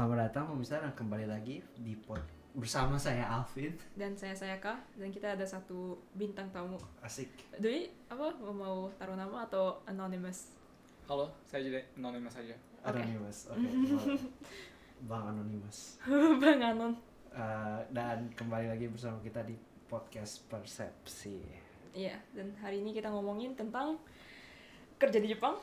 Selamat datang pemirsa dan kembali lagi di pod bersama saya Alvin. dan saya Sayaka dan kita ada satu bintang tamu. Asik. Doi apa mau, mau taruh nama atau anonymous? Halo, saya jadi anonymous saja. Oke. Anonymous. Oke. boleh. Bang Anonymous. Bang Anon. Eh, dan kembali lagi bersama kita di podcast Persepsi. Iya, dan hari ini kita ngomongin tentang kerja di Jepang.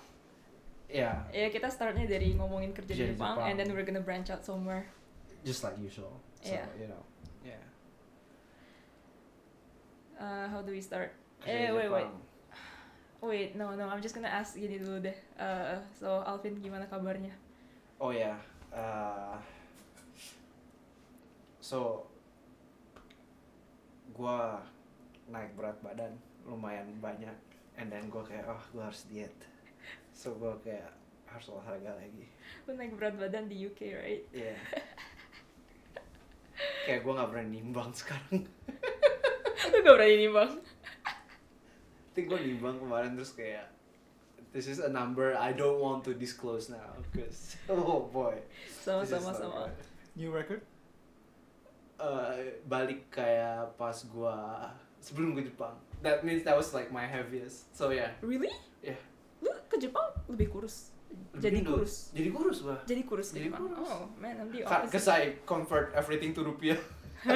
Ya, Ya, kita startnya dari ngomongin kerja di Jepang, Jepang. and then we're gonna branch out somewhere. just like usual. So, Iya. you know. Ya. Uh, how do we start? kerja Eh, wait, wait. Jepang. Wait, no, no, I'm just gonna ask gini dulu deh. Uh, so, Alvin gimana kabarnya? Oh ya. eh, so gua naik berat badan lumayan banyak and then gua kayak oh gua harus diet. So gua kayak harus olahraga lagi. Lu naik berat badan di UK, right? Iya. kayak gua nggak berani nimbang sekarang. Lu gak berani nih, Bang? Tapi gua nimbang kemarin terus kayak this is a number I don't want to disclose now because oh boy. Sama, this sama, sama. good. New record? Eh, balik kayak pas gua sebelum ke Jepang. That means that was like my heaviest. So yeah. Really? Iya. Ke Jepang lebih kurus? Lebih Jadi gendut. kurus? Jadi kurus gua. Jadi kurus Jadi Jepang? kurus. Oh, man, I'm the opposite. I convert everything to rupiah.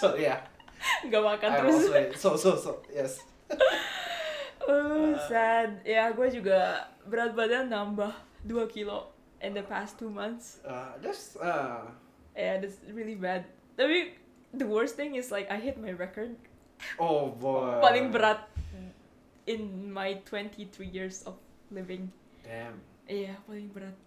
so yeah. Gak makan I terus. also so so so yes. Oh, sad. Ya, gue juga berat badan nambah 2 kilo in the past two months. Uh, just uh, Yeah, that's really bad. Tapi the worst thing is like I hit my record oh boy. paling berat in my 23 years of living. Damn. Iya, paling berat.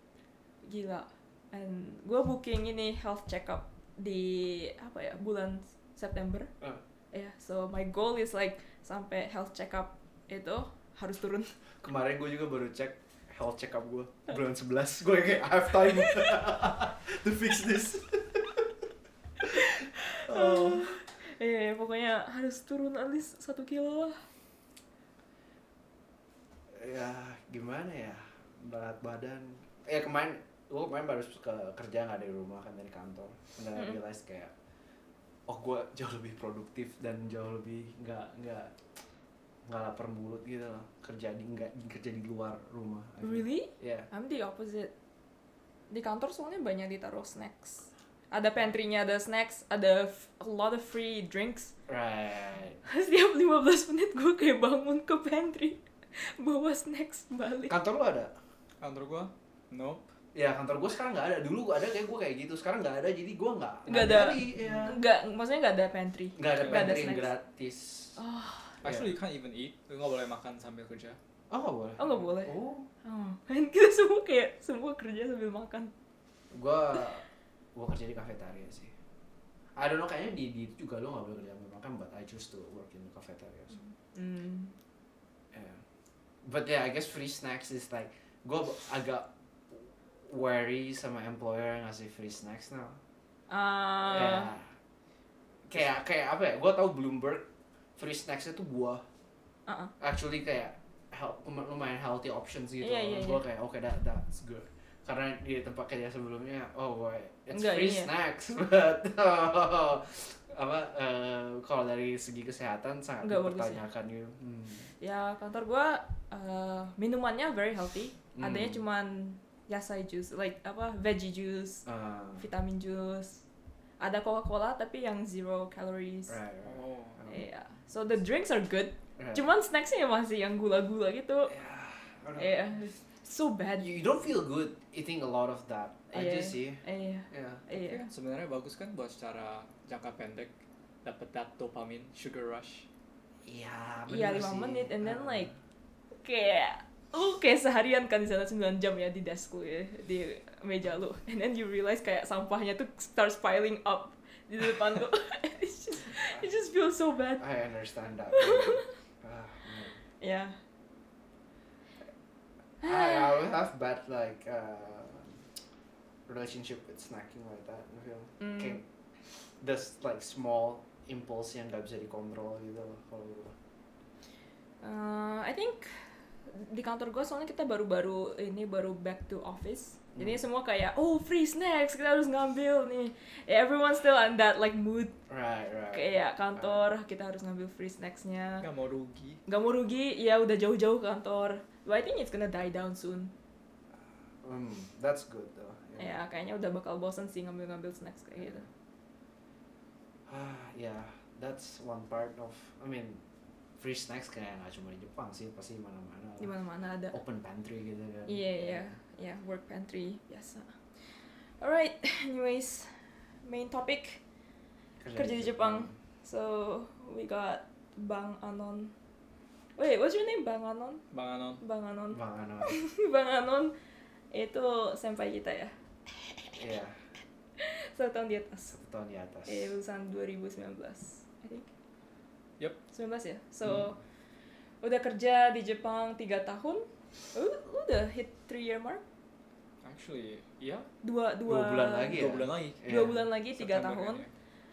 Gila. And gue booking ini health checkup di apa ya bulan September. Uh. Iya, so my goal is like sampai health checkup itu harus turun. Kemarin gue juga baru cek health check up gue bulan 11 gue kayak I have time to fix this. oh. Iya, pokoknya harus turun at least satu kilo lah. Ya gimana ya berat badan ya kemarin gue kemarin baru ke kerja nggak dari rumah kan dari kantor dan I Mm-mm. realize kayak oh gue jauh lebih produktif dan jauh lebih nggak nggak nggak lapar mulut gitu loh kerja di nggak kerja di luar rumah feel. Really? ya I'm the opposite. Di kantor soalnya banyak ditaruh snacks. Ada pantry-nya, ada snacks, ada a lot of free drinks. right Setiap 15 menit gue kayak bangun ke pantry. Bawa snacks balik. kantor lu ada Kantor gua? Nope. ya kantor gue sekarang nggak ada dulu gua ada kayak gue kayak gitu sekarang nggak ada jadi gue nggak Nggak ada. nyari, ya. Enggak, maksudnya nggak ada pantry. nggak ada Nggak ada pantry yang snacks. gratis Oh, Actually, you can't even eat. Lu nggak boleh makan sambil kerja. oh nggak boleh oh nggak boleh. oh Oh, kan kita semua kayak semua kerja sambil makan. gua gua kerja di kafetaria sih I don't know kayaknya di, di itu juga lo nggak boleh kerja sambil makan but I choose to work in the cafeteria so Hmm. Yeah but yeah I guess free snacks is like gua agak wary sama employer yang ngasih free snacks now Ah, Ya. kayak kayak apa ya gua tahu Bloomberg free snacksnya tuh buah uh-uh. actually kayak help, lumayan healthy options gitu Iya, iya, gue kayak oke that that's good karena di tempat kerja sebelumnya oh boy it's Enggak, free iya. snacks but oh, apa eh, kalau dari segi kesehatan sangat ya. dipertanyakan gitu hmm. Ya kantor gua eh, minumannya very healthy. Hmm. Adanya cuman yasai juice, like apa veggie juice, Ah, vitamin juice. Ada Coca-Cola tapi yang zero calories. right, right. Oh. Iya. So the drinks are good. right. Cuman snacksnya masih yang gula-gula gitu. Yeah. Iya. So bad. you, you don't feel good eating a lot of that aja Iya. sih Iya. yeah. Iya. kan sebenarnya bagus kan buat secara jangka pendek dapat that dopamine, sugar rush. Iya, Iya lima menit and then Ah. like kayak lu kayak seharian kan di sana 9 jam ya di desk lu ya di meja lu and then you realize kayak sampahnya tuh starts piling up di depan lu It's just, it just feels so bad I understand that. ah, man. I always have bad like uh, relationship with snacking like that. I feel Mm. kayak there's like small impulse yang gak bisa dikontrol gitu loh kalau gue. Uh, I think di kantor gue soalnya kita baru-baru ini baru back to office. Jadi Hmm. semua kayak oh free snacks kita harus ngambil nih. Everyone still on that like mood right right kayak kantor kita harus ngambil free snacksnya. nggak mau rugi Gak mau rugi ya udah jauh-jauh ke kantor. But I think it's gonna die down soon. Hmm, that's good though Ya kayaknya udah bakal bosen sih ngambil-ngambil snacks kayak gitu. ah yeah that's one part of I mean free snacks kayak nggak cuma di Jepang sih pasti mana-mana Di mana-mana ada. open pantry gitu kan Iya iya ya work pantry biasa. Alright, anyways, main topic. kerja di Jepang. So we got Bang Anon. Wait, what's your name? Bang Anon? bang Anon Bang Anon. Bang Ano Bang Anon itu senpai kita ya. iya Satu tahun di atas. satu tahun di atas Eh, lulusan 2019, I think. Yup. 19 ya. So udah kerja di Jepang 3 tahun. Lu udah hit 3 year mark? actually iya Dua, dua, Dua bulan lagi dua ya? bulan lagi Dua Iya. bulan lagi 3 September tahun. kayaknya.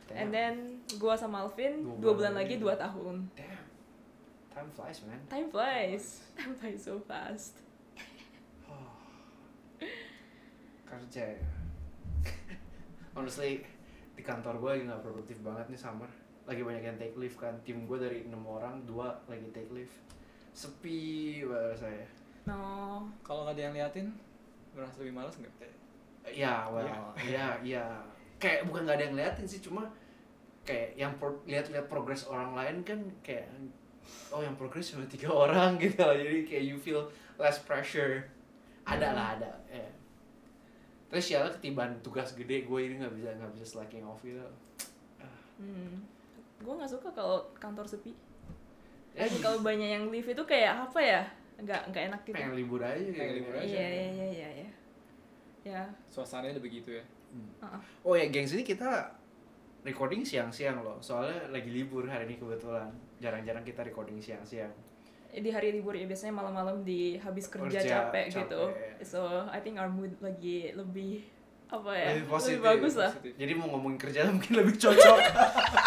Damn. And then gua sama Alvin Dua 2 bulan bulan lagi. lagi 2 tahun. damn time flies man. Time flies. Time flies so fast. kerja ya. Honestly di kantor gue lagi nggak produktif banget nih summer. Lagi banyak yang take leave kan. Tim gue dari enam orang dua lagi take leave. Sepi banget saya No. kalau nggak ada yang liatin merasa lebih malas nggak? Ya well ya. ya kayak bukan nggak ada yang ngeliatin sih cuma kayak yang pro- lihat-lihat progres orang lain kan kayak oh yang progres cuma tiga orang gitu jadi kayak you feel less pressure ada lah ada ya terus ya ketiban tugas gede gue ini nggak bisa nggak bisa slacking off gitu Hmm. Gue nggak suka kalau kantor sepi. ya Kalau banyak yang leave itu kayak apa ya? Nggak nggak enak gitu. pengen libur aja gitu Pengen libur aja. Iya iya iya iya iya. Ya. suasananya udah begitu ya uh-uh. oh ya gengs ini kita recording siang-siang loh soalnya lagi libur hari ini kebetulan jarang-jarang kita recording siang-siang Di hari libur ya biasanya malam-malam di habis kerja, Kerja, capek, gitu. capek. So I think our mood lagi lebih apa ya? Lebih positif, bagus lah. Positif. jadi mau ngomongin kerjaan mungkin lebih cocok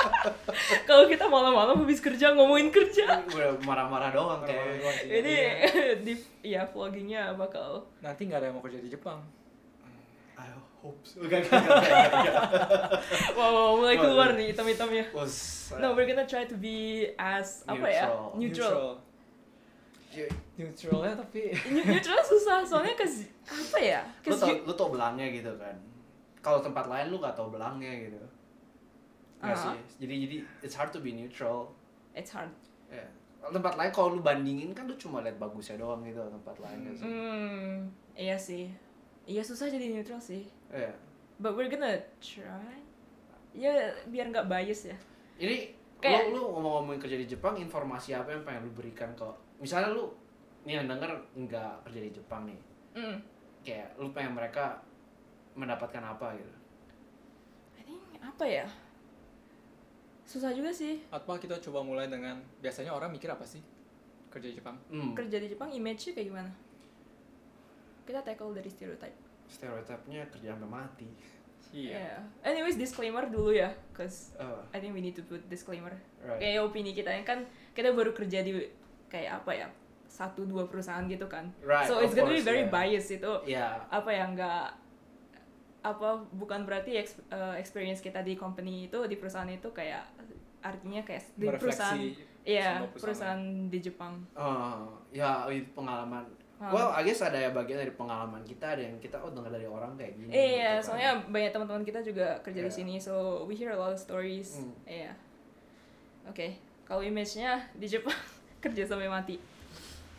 Kalau kita malam-malam habis kerja ngomongin kerja. udah marah-marah doang kayak. Ini Iya. di ya vloggingnya bakal nanti nggak ada yang mau kerja di Jepang I hope so Gak, gak, gak, gak, gak. wow, wow, mulai keluar nih hitam-hitamnya. Was, uh, No, we're gonna try to be as apa ya? Neutral. Neutral. ya, neutralnya tapi Ne- Neutral susah soalnya kes apa ya? lu Kes tau, lu tau belangnya gitu kan kalau tempat lain lu gak tau belangnya gitu Nggak Ah. sih jadi jadi it's hard to be neutral it's hard. ya Kalau tempat lain kalau lu bandingin kan lu cuma lihat bagusnya doang gitu tempat lain kan sih Hmm, iya sih. Iya susah jadi neutral sih. Iya. But we're gonna try. Ya biar nggak bias ya. Jadi Kayak- lu, lu ngomong-ngomongin kerja di Jepang, informasi apa yang pengen lu berikan ke misalnya lu nih yang denger nggak kerja di Jepang nih, Hmm. kayak lu pengen mereka mendapatkan apa gitu? I think apa ya? Susah juga sih. apa kita coba mulai dengan biasanya orang mikir apa sih kerja di Jepang Hmm, Kerja di Jepang image-nya kayak gimana? Kita tackle dari stereotype. stereotipnya kerja sampai mati. iya Yeah. Anyways, disclaimer dulu ya, cause Oh, I think we need to put disclaimer. right. Kayak opini kita yang kan kita baru kerja di kayak apa ya satu dua perusahaan gitu kan. Right, so of it's gonna be course, very yeah. biased itu Ya, apa ya nggak apa bukan berarti ex- uh, experience kita di company itu di perusahaan itu kayak artinya kayak di perusahaan merefleksi iya perusahaan di Jepang. oh, ya itu pengalaman. Ah. Well, I guess ada ya bagian dari pengalaman kita, ada yang kita oh dengar dari orang kayak gini. Iya, gitu kan. soalnya banyak teman-teman kita juga kerja di Iya. sini, so we hear a lot of stories. Hmm. Iya. Oke, kalau image-nya di Jepang kerja sampai mati.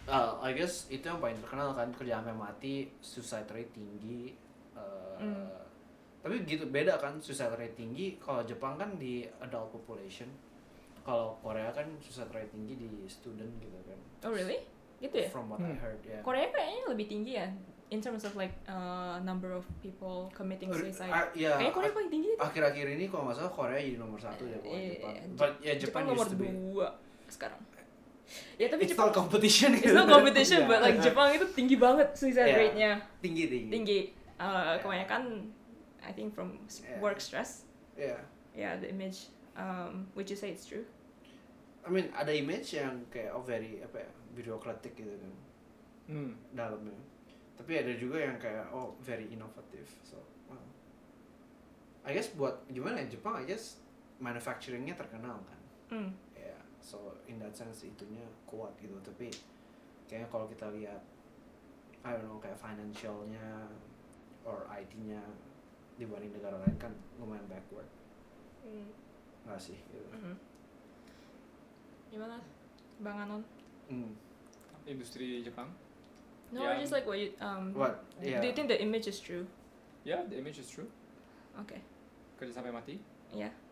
Uh, I guess itu yang paling terkenal kan kerja sampai mati, suicide rate tinggi. uh, Hmm. Tapi gitu beda kan suicide rate tinggi. Kalau Jepang kan di adult population. Kalau Korea kan suicide rate tinggi di student gitu kan. Oh really? Gitu ya? From what I Hmm. heard ya. Korea kayaknya lebih tinggi ya in terms of like uh, number of people committing suicide. Ah, ya, Kayaknya Korea paling tinggi. deh. akhir-akhir ini kalau nggak salah Korea jadi nomor satu ya kalau Iya, Jepang. Jep- But ya Jepang Jepang, nomor used to be. dua sekarang. Ya tapi It's Jepang not competition. it's not competition, but like Jepang itu tinggi banget suicide Iya. rate-nya. tinggi tinggi. Tinggi. Uh, Yeah. Kebanyakan I think from Yeah. work stress. Iya. Yeah, the image. Um, would you say it's true? I mean ada image yang kayak oh very apa ya bureaucratic gitu kan. Hmm. dalamnya tapi ada juga yang kayak oh very innovative so well. I guess buat gimana ya Jepang I guess manufacturingnya terkenal kan Hmm. ya so in that sense itunya kuat gitu tapi kayaknya kalau kita lihat I don't know kayak financialnya or IT-nya dibanding negara lain kan lumayan backward Hmm. nggak sih gitu. Mhm. Gimana? Bang Anon? Hmm. Industri Jepang. No, Yeah. just like what you um. What? Yeah. Do you think the image is true? Ya, the image is true. Okay. Kerja sampai mati. Yeah.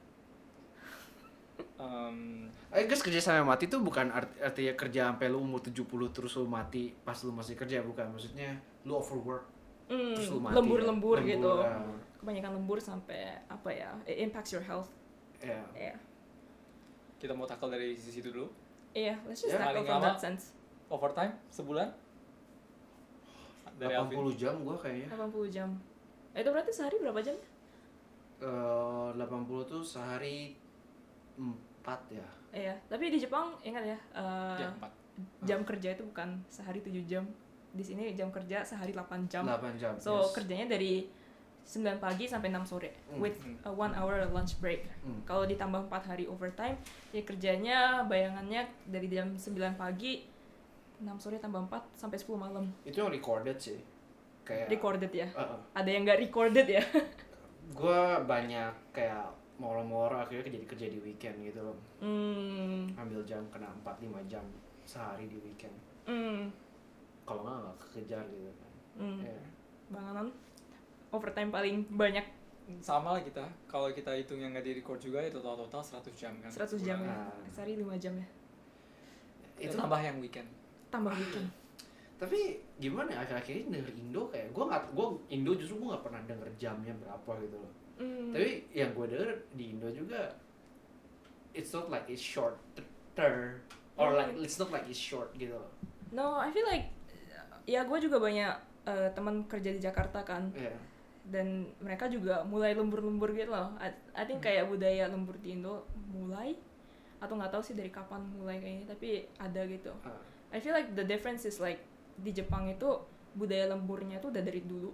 Um, I guess kerja sampai mati tuh bukan art- artinya kerja sampai lu umur 70 terus lu mati pas lu masih kerja bukan maksudnya lu overwork Hmm, terus lu mati lembur-lembur ya. gitu. ya. Kebanyakan lembur sampai apa ya? It impacts your health. Ya. Yeah. kita mau tackle dari sisi itu dulu. Yeah, let's just Ya, tackle paling from lama. that sense. Overtime sebulan. Dari Alvin. 80 jam gua kayaknya 80 jam. Itu berarti sehari berapa jam? Eh, 80 tuh sehari 4 ya Iya, tapi di Jepang ingat ya, eh, Ya, empat. jam kerja itu bukan sehari 7 jam. Di sini jam kerja sehari 8 jam. 8 jam So yes. kerjanya dari 9 pagi sampai 6 sore Hmm. with Hmm. a one hour lunch break. Hmm. Kalau ditambah 4 hari overtime, ya kerjanya bayangannya dari jam 9 pagi 6 sore tambah 4 sampai 10 malam. itu yang recorded sih kayak Recorded ya. Uh-uh. Ada yang nggak recorded ya? gua banyak kayak moro-moro akhirnya jadi kerja di weekend gitu loh Hmm. ambil jam kena 4-5 jam sehari di weekend Hmm. kalau nggak nggak kekejar gitu kan Hmm. Ya. Bang Anon, overtime paling banyak Sama lah kita. Kalau kita hitung yang nggak di record juga itu total total 100 jam kan. 100 jam ya. Sehari 5 jam ya. itu tambah yang weekend. Tambah weekend. tapi gimana ya akhir-akhir ini denger Indo kayak gue nggak gue Indo justru gue nggak pernah denger jamnya berapa gitu loh Hmm. tapi yang gue denger di Indo juga it's not like it's short ter or like it's not like it's short gitu loh No, I feel like ya gue juga banyak eh, teman kerja di Jakarta kan ya dan mereka juga mulai lembur-lembur gitu loh. I, I think kayak budaya lembur di Indo mulai atau nggak tahu sih dari kapan mulai kayaknya tapi ada gitu. Ah. I feel like the difference is like di Jepang itu budaya lemburnya tuh udah dari dulu.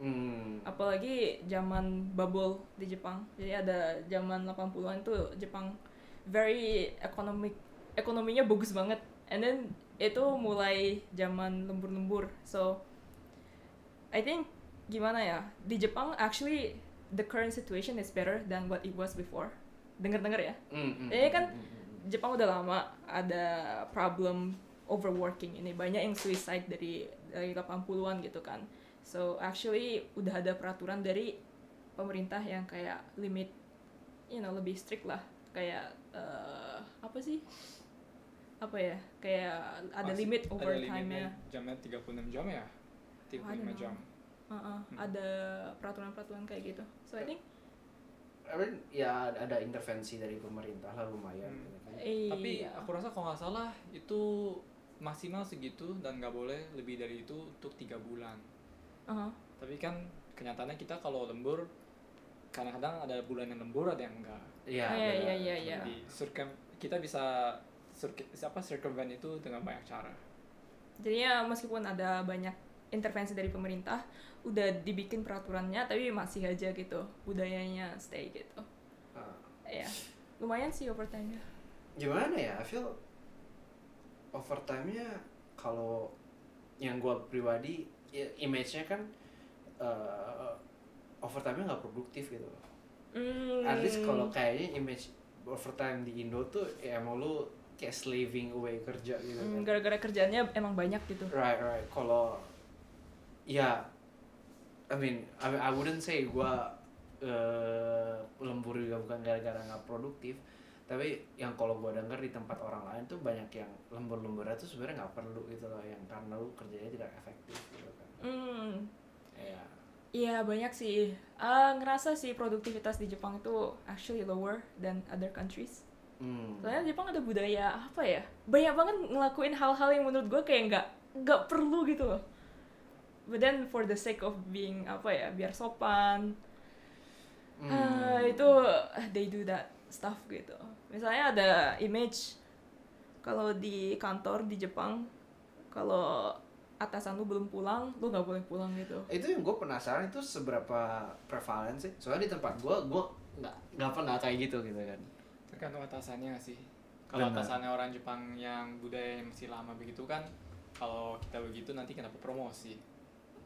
hmm. Apalagi zaman bubble di Jepang. Jadi ada zaman 80-an tuh Jepang very economic ekonominya bagus banget. And then itu mulai zaman lembur-lembur. So I think gimana ya? Di Jepang actually the current situation is better than what it was before. Dengar-dengar ya. Hmm, hmm, kan hmm, hmm, Jepang udah lama ada problem overworking ini banyak yang suicide dari dari 80-an gitu kan. So actually udah ada peraturan dari pemerintah yang kayak limit you know lebih strict lah kayak eh, apa sih? Apa ya? Kayak ada Masih limit overtime-nya. limitnya, Jamnya 36 jam ya? 35 don't Uh-uh, Hmm. Ada peraturan-peraturan kayak gitu. So I think I mean, ya ada intervensi dari pemerintah lah lumayan Hmm. gitu kan. iya. Tapi aku rasa kalau nggak salah itu maksimal segitu dan nggak boleh lebih dari itu untuk tiga bulan. Uh-huh. Tapi kan kenyataannya kita kalau lembur kadang-kadang ada bulan yang lembur ada yang enggak. Iya, Iya, iya, iya, iya. Jadi circum- kita bisa siapa circumvent itu dengan banyak cara. Jadinya meskipun ada banyak intervensi dari pemerintah, udah dibikin peraturannya, tapi masih aja gitu budayanya stay gitu. Ah. Ya, lumayan sih overtime-nya. gimana ya I feel overtime-nya kalau yang gua pribadi ya, image-nya kan eh, overtime-nya nggak produktif gitu Hmm. at least kalau kayaknya image overtime di Indo tuh ya emang lu kayak slaving away kerja gitu Hmm, kan gara-gara kerjaannya emang banyak gitu. right right kalau ya I mean I, mean, I wouldn't say gua eh, lembur juga bukan gara-gara nggak produktif tapi yang kalau gua denger di tempat orang lain tuh banyak yang lembur-lemburnya tuh sebenarnya nggak perlu gitu loh yang karena lu kerjanya tidak efektif gitu kan ya Iya banyak sih. Ah, ngerasa sih produktivitas di Jepang itu actually lower than other countries. hmm. Soalnya Jepang ada budaya apa ya? Banyak banget ngelakuin hal-hal yang menurut gue kayak nggak nggak perlu gitu loh. But then for the sake of being apa ya? Biar sopan, Hmm. Ah, itu they do that stuff gitu. Misalnya ada image kalau di kantor di Jepang kalau atasan lu belum pulang lu nggak boleh pulang gitu itu yang gue penasaran itu seberapa prevalent sih soalnya di tempat gue gue nggak nggak pernah kayak gitu gitu kan tergantung atasannya sih kalau atasannya orang Jepang yang budaya yang masih lama begitu kan kalau kita begitu nanti kenapa promosi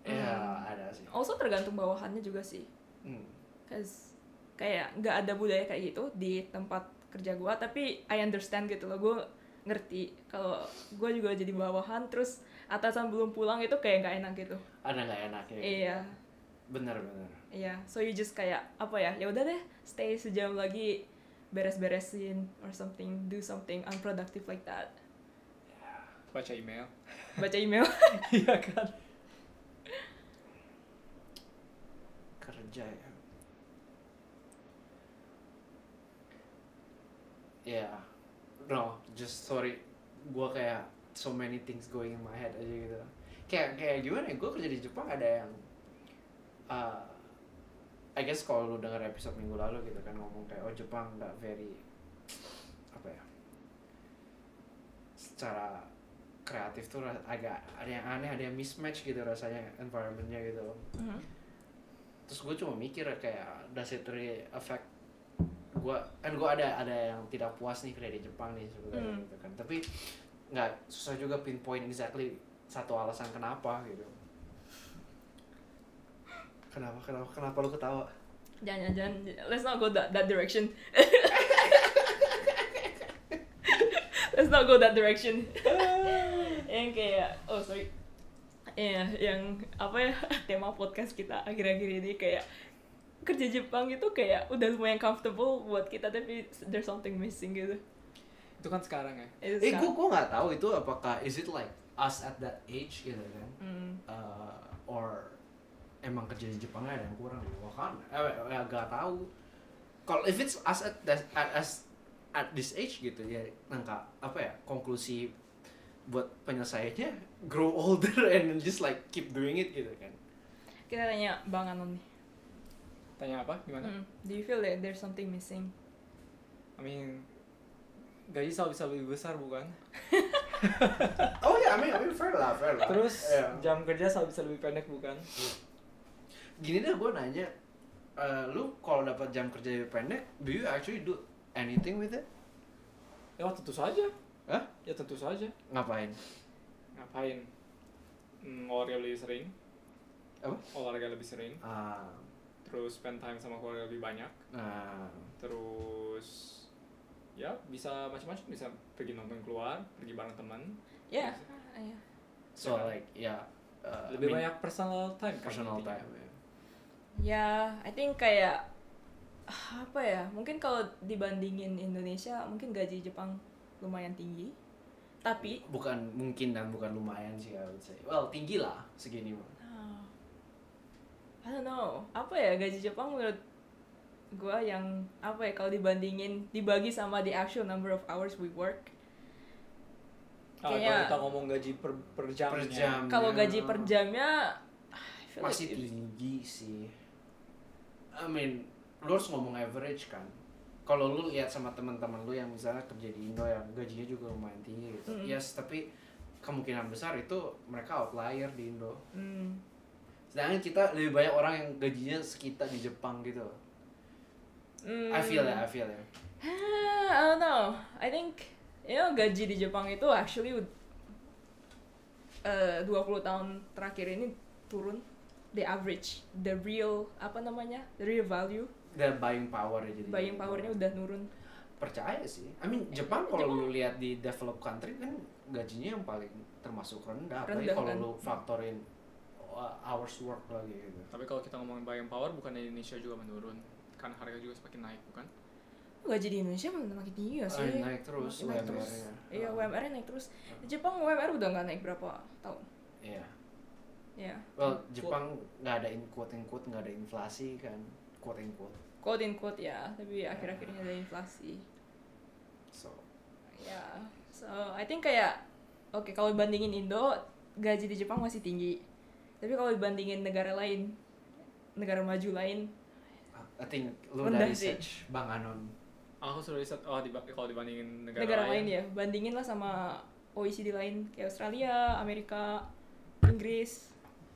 ya Hmm. ada sih. Also tergantung bawahannya juga sih. Hmm. Cause kayak nggak ada budaya kayak gitu di tempat kerja gua tapi I understand gitu loh. Gue ngerti kalau gue juga jadi bawahan terus atasan belum pulang itu kayak nggak enak gitu. Ada nggak enaknya iya. Bener bener. Iya so you just kayak apa ya ya udah deh stay sejam lagi beres-beresin or something do something unproductive like that. Baca email. Baca email. Iya kan kerja ya ya no just sorry. Gue kayak so many things going in my head aja gitu. Kayak kayak gimana ya gue kerja di Jepang ada yang uh, I guess kalau lu denger episode minggu lalu gitu kan ngomong kayak oh Jepang nggak very apa ya secara kreatif tuh agak ada yang aneh ada yang mismatch gitu rasanya environmentnya gitu. Mhm. Terus gue cuma mikir kayak does it really affect gue kan gue ada ada yang tidak puas nih di Jepang nih sebenarnya Hmm. gitu kan. Tapi nggak susah juga pinpoint exactly satu alasan kenapa gitu. Kenapa kenapa kenapa lu ketawa? Jangan jangan. Let's not go that that direction. Let's not go that direction. Yang kayak oh sorry ya yang apa ya tema podcast kita akhir-akhir ini kayak kerja Jepang itu kayak udah lumayan comfortable buat kita tapi there's something missing gitu. Itu kan sekarang ya? Itu eh gue sekarang. gue nggak tahu itu apakah is it like us at that age gitu kan? Hmm. uh, or emang kerja di Jepang ada yang kurang? Di kan eh, eh, gak tahu. Kalau if it's us at, that, at as at this age gitu ya nangka apa ya konklusi buat penyelesaiannya grow older and just like keep doing it gitu kan. Kita tanya Bang Anon nih. Tanya apa? Gimana? Hmm. do you feel that there's something missing? I mean gaji selalu bisa lebih besar bukan? Oh ya I mean, I mean fair lah fair lah. Terus Ya. jam kerja selalu bisa lebih pendek bukan? Gini deh gue nanya eh, lu kalau dapat jam kerja lebih pendek do you actually do anything with it? Ya tentu saja Hah? ya tentu saja. Ngapain? Ngapain? Hmm, olahraga lebih sering. Apa? olahraga lebih sering. Ah. Terus spend time sama keluarga lebih banyak. Nah terus ya bisa macam-macam. Bisa pergi nonton keluar pergi bareng teman. Ya ya so like ya uh, lebih I mean, banyak personal time kan personal intinya. time ya. Ya, I think kayak apa ya? Mungkin kalau dibandingin Indonesia, mungkin gaji Jepang lumayan tinggi. Tapi bukan mungkin dan bukan lumayan sih I would say well tinggi lah segini mah ah, I don't know. Apa ya gaji Jepang menurut gua yang apa ya kalau dibandingin dibagi sama the actual number of hours we work. Kayaknya- kalau kita ngomong gaji per, per jamnya per jam Kalau gaji per jamnya like masih it's- tinggi sih I mean lu harus ngomong average kan kalau lu lihat sama teman-teman lu yang misalnya kerja di Indo yang gajinya juga lumayan tinggi gitu Mm. yes tapi kemungkinan besar itu mereka outlier di Indo Hmm. sedangkan kita lebih banyak orang yang gajinya sekitar di Jepang gitu Hmm. I feel ya I feel ya I don't know. I think you know gaji di Jepang itu actually eh 20 tahun terakhir ini turun the average, the real apa namanya? the real value, dan buying power ya jadi buying powernya udah nurun. percaya sih I mean Jepang kalau lu lihat di developed country kan gajinya yang paling termasuk rendah apalagi Rendah, kalau kan? lu faktorin uh, hours work lagi gitu tapi kalau kita ngomongin buying power bukan di Indonesia juga menurun kan harga juga semakin naik bukan Gaji di Indonesia makin tinggi gak sih? Ah, naik terus Naik terus. UMR-nya. Iya. UMR -nya naik terus. Di Jepang UMR udah nggak naik berapa tahun? Iya. Ya. Well, Jepang nggak ada in quote in quote nggak ada inflasi kan, quote in quote. Quote in quote ya, tapi akhir-akhirnya ada inflasi. So, Ya, so I think kayak oke kalau dibandingin Indo gaji di Jepang masih tinggi. Tapi kalau dibandingin negara lain, negara maju lain, I think lu sih. research Bang Anon. aku sudah riset oh diba- kalau dibandingin negara, negara, lain ya, bandingin lah sama OECD lain kayak Australia, Amerika, Inggris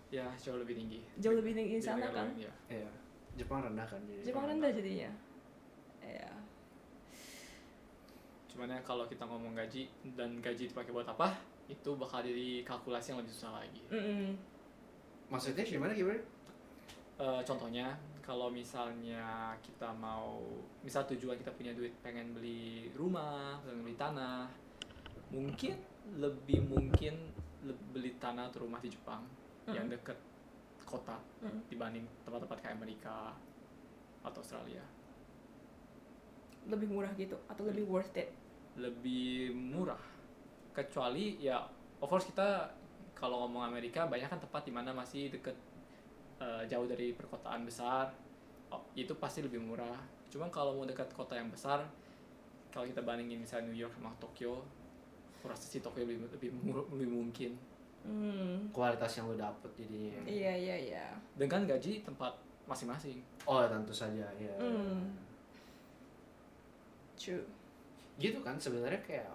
ya jauh lebih tinggi jauh lebih tinggi di Di sana kan lain, ya. Iya. Jepang rendah kan jadi. Jepang rendah jadinya ya cuman ya kalau kita ngomong gaji dan gaji dipakai buat apa itu bakal jadi kalkulasi yang lebih susah lagi Mm-mm. Maksudnya gimana gimana? Eh, contohnya kalau misalnya kita mau misal tujuan kita punya duit pengen beli rumah pengen beli tanah mungkin lebih mungkin le- beli tanah atau rumah di Jepang yang Mm. deket kota Mm. dibanding tempat-tempat kayak Amerika atau Australia. Lebih murah gitu atau lebih worth it? Lebih murah. Kecuali ya of course kita kalau ngomong Amerika banyak kan tempat di mana masih deket eh, jauh dari perkotaan besar. Oh, itu pasti lebih murah. Cuman kalau mau dekat kota yang besar kalau kita bandingin misalnya New York sama Tokyo aku rasa sih Tokyo lebih lebih, mur- lebih mungkin Hmm. Kualitas yang lu dapet jadinya. iya iya iya dengan gaji tempat masing-masing Oh tentu saja ya. Hmm. true Gitu kan sebenarnya kayak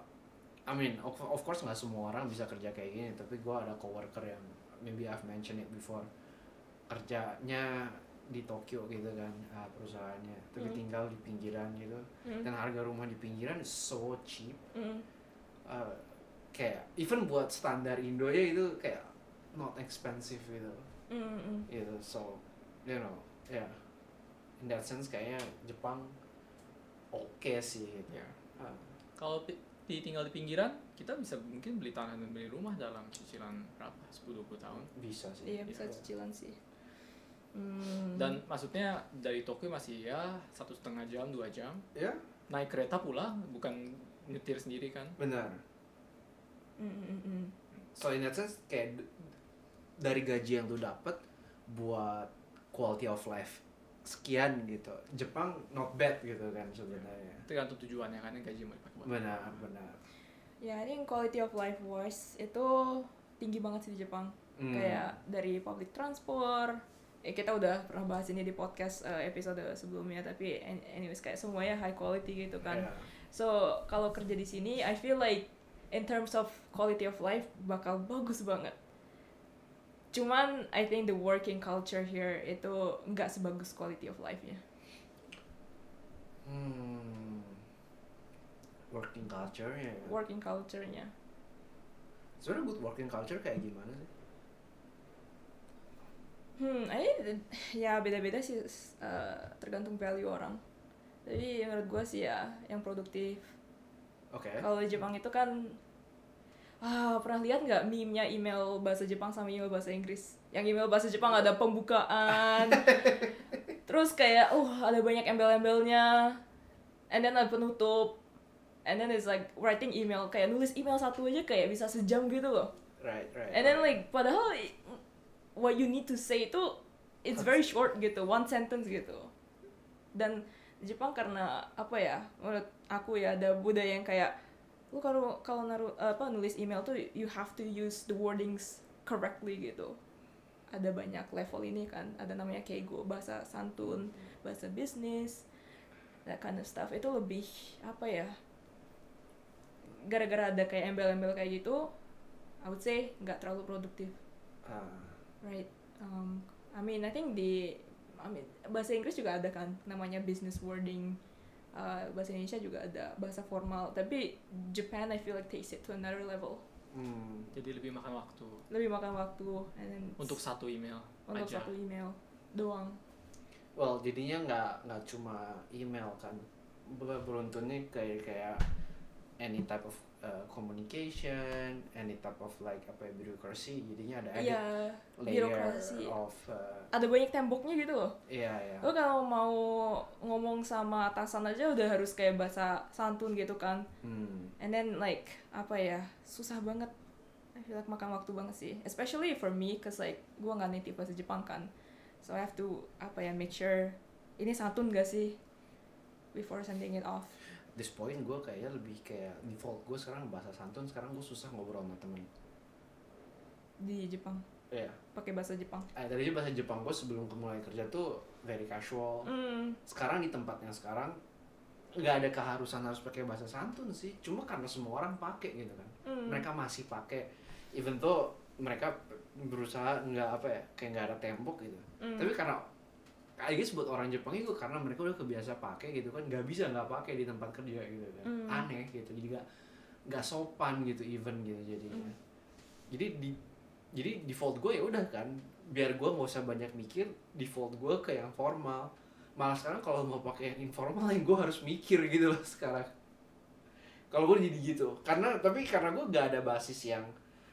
I mean of, of course nggak semua orang bisa kerja kayak gini tapi gua ada coworker yang maybe I've mentioned it before kerjanya di Tokyo gitu kan ah, perusahaannya tapi Hmm. tinggal di pinggiran gitu Hmm. dan harga rumah di pinggiran is so cheap Mm. Uh, kayak even buat standar Indo ya itu kayak not expensive gitu. Mm, mm. gitu so you know ya yeah. in that sense kayaknya Jepang oke sih gitu. Ya Ah, kalau pi- di tinggal di pinggiran kita bisa mungkin beli tanah dan beli rumah dalam cicilan berapa? 10-20 tahun. Bisa sih. Iya bisa Gitu. cicilan sih. Hmm. dan maksudnya dari Tokyo masih ya satu setengah jam dua jam. Ya naik kereta pulang bukan nyetir sendiri kan? Benar. So in that sense kayak dari gaji yang lu dapet buat quality of life sekian gitu Jepang not bad gitu kan sebenarnya. Tergantung tujuannya kan yang gaji mau dipakai buat benar benar. Ya ini quality of life wise itu tinggi banget sih di Jepang. Hmm. kayak dari public transport eh kita udah pernah bahas ini di podcast eh, episode sebelumnya tapi an- anyways kayak semuanya high quality gitu kan. Ya. so kalau kerja di sini I feel like in terms of quality of life bakal bagus banget cuman I think the working culture here itu nggak sebagus quality of life-nya Hmm. Working culture ya. working culture-nya Sebenarnya good working culture kayak gimana sih? Hmm, ini ya beda-beda sih eh, tergantung value orang. Tapi menurut gue sih ya yang produktif. Oke. Kalau di Jepang itu kan ah pernah lihat nggak meme-nya email bahasa Jepang sama email bahasa Inggris? Yang email bahasa Jepang ada pembukaan, terus kayak oh ada banyak embel-embelnya, and then ada penutup, and then it's like writing email kayak nulis email satu aja kayak bisa sejam gitu loh. Right, right. And then right. like padahal what you need to say itu it's very short gitu, one sentence gitu. Dan Jepang karena apa ya? Menurut aku ya ada budaya yang kayak lu kalau kalau naruh apa nulis email tuh you have to use the wordings correctly gitu. Ada banyak level ini kan, ada namanya keigo, bahasa santun, bahasa bisnis, that kind of stuff. Itu lebih apa ya? Gara-gara ada kayak embel-embel kayak gitu, I would say nggak terlalu produktif. Ah, Right. Um, I mean, I think di I mean, bahasa Inggris juga ada kan namanya business wording. Uh, bahasa Indonesia juga ada bahasa formal. Tapi Japan I feel like takes it to another level. hmm. jadi lebih makan waktu Lebih makan waktu and then untuk satu email untuk aja satu email doang. Well, jadinya nggak nggak cuma email kan. Ber- Beruntunnya kayak kayak any type of uh, communication, any type of like apa ya bureaucracy. Jadinya ada added Iya, layer birokrasi. of uh, ada banyak temboknya gitu loh. iya iya. Lo kalau mau ngomong sama atasan aja udah harus kayak bahasa santun gitu kan. Hmm. And then like apa ya susah banget. I feel like makan waktu banget sih. Especially for me, cause like gue nggak native bahasa Jepang kan. So I have to apa ya make sure ini santun gak sih before sending it off. This point gue kayaknya lebih kayak default gue sekarang bahasa santun. Sekarang gue susah ngobrol sama temen. di Jepang Iya. pakai bahasa Jepang. Eh, tadinya bahasa Jepang gue sebelum mulai kerja tuh very casual. Hmm, Sekarang di tempat yang sekarang nggak ada keharusan harus pakai bahasa santun sih. Cuma karena semua orang pakai gitu kan. hmm. Mereka masih pakai even though mereka berusaha nggak apa ya kayak nggak ada tembok gitu Mm. tapi karena I guess buat orang Jepang itu karena mereka udah kebiasa pakai gitu kan nggak bisa nggak pakai di tempat kerja gitu kan Mm. aneh gitu jadi nggak nggak sopan gitu even gitu jadinya Mm. jadi di jadi default gue ya udah kan biar gue nggak usah banyak mikir default gue ke yang formal malah sekarang kalau mau pakai yang informal yang gue harus mikir gitu loh sekarang kalau gue jadi gitu karena tapi karena gue gak ada basis yang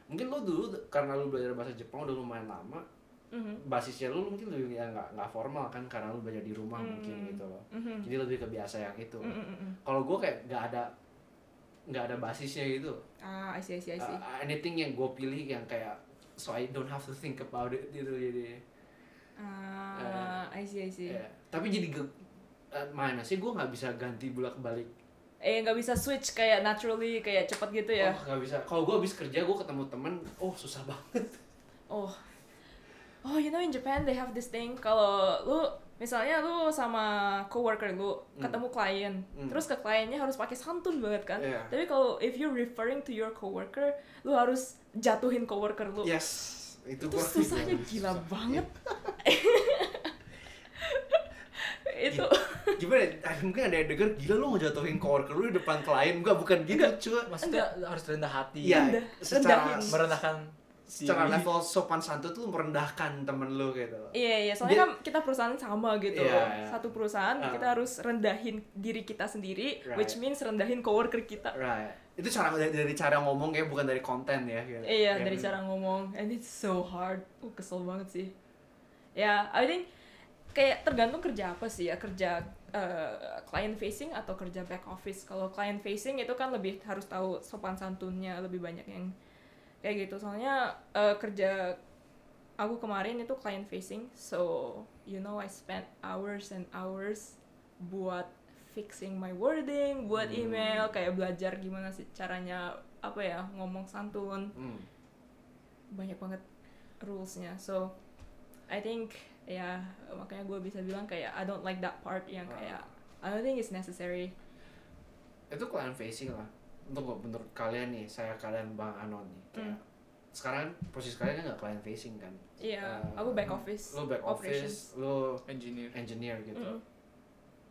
mungkin lo dulu karena lo belajar bahasa Jepang udah lumayan lama Mhm. basisnya lu mungkin lebih ya nggak nggak formal kan karena lu belajar di rumah Hmm. mungkin gitu loh Mhm. jadi lebih kebiasa yang itu Mm, mm, mm. kalau gue kayak nggak ada nggak ada basisnya gitu Ah, I see, I see, I see. Uh, anything yang gue pilih yang kayak so I don't have to think about it gitu jadi Ah, I see, I see. ya. tapi jadi ge- uh, mana sih gue nggak bisa ganti bolak balik Eh, nggak bisa switch kayak naturally, kayak cepat gitu ya? oh nggak bisa kalau gue habis kerja gue ketemu temen oh susah banget Oh. Oh, you know in Japan they have this thing kalau lu misalnya lu sama coworker lu Hmm. ketemu klien, Hmm. terus ke kliennya harus pakai santun banget kan? Iya. Tapi kalau if you referring to your coworker, lu harus jatuhin coworker lu. yes itu, Itu susahnya gila susah. banget. itu gimana ya? mungkin ada yang denger gila lu mau jatuhin coworker lu di depan klien enggak bukan gitu cuy maksudnya harus rendah hati Iya, Rendah, secara rendahin. merendahkan secara level sopan santun tuh merendahkan temen lu gitu. Iya iya, soalnya Dia- kan kita perusahaan sama gitu. Iya, iya. Satu perusahaan Ah. kita harus rendahin diri kita sendiri, Right. which means rendahin coworker kita. Right. Itu cara dari, dari cara ngomong ya, bukan dari konten ya. Gitu. Iya, Ya, dari cara ngomong. And it's so hard. Uh, kesel banget sih. Ya, I think kayak tergantung kerja apa sih ya, kerja uh, client facing atau kerja back office. Kalau client facing itu kan lebih harus tahu sopan santunnya lebih banyak yang kayak gitu. Soalnya uh, kerja aku kemarin itu client facing, so you know I spent hours and hours buat fixing my wording, buat Hmm. email, kayak belajar gimana sih caranya apa ya ngomong santun Hmm. banyak banget rulesnya so I think ya makanya gue bisa bilang kayak I don't like that part yang Ah. kayak I don't think it's necessary Itu client facing lah. Untuk menurut kalian nih, saya kalian Bang Anon nih. Kayak, Hmm. Sekarang posisi kalian kan nggak client facing kan? iya Eh, aku back office Lu back office, lu engineer engineer gitu. Mm-mm.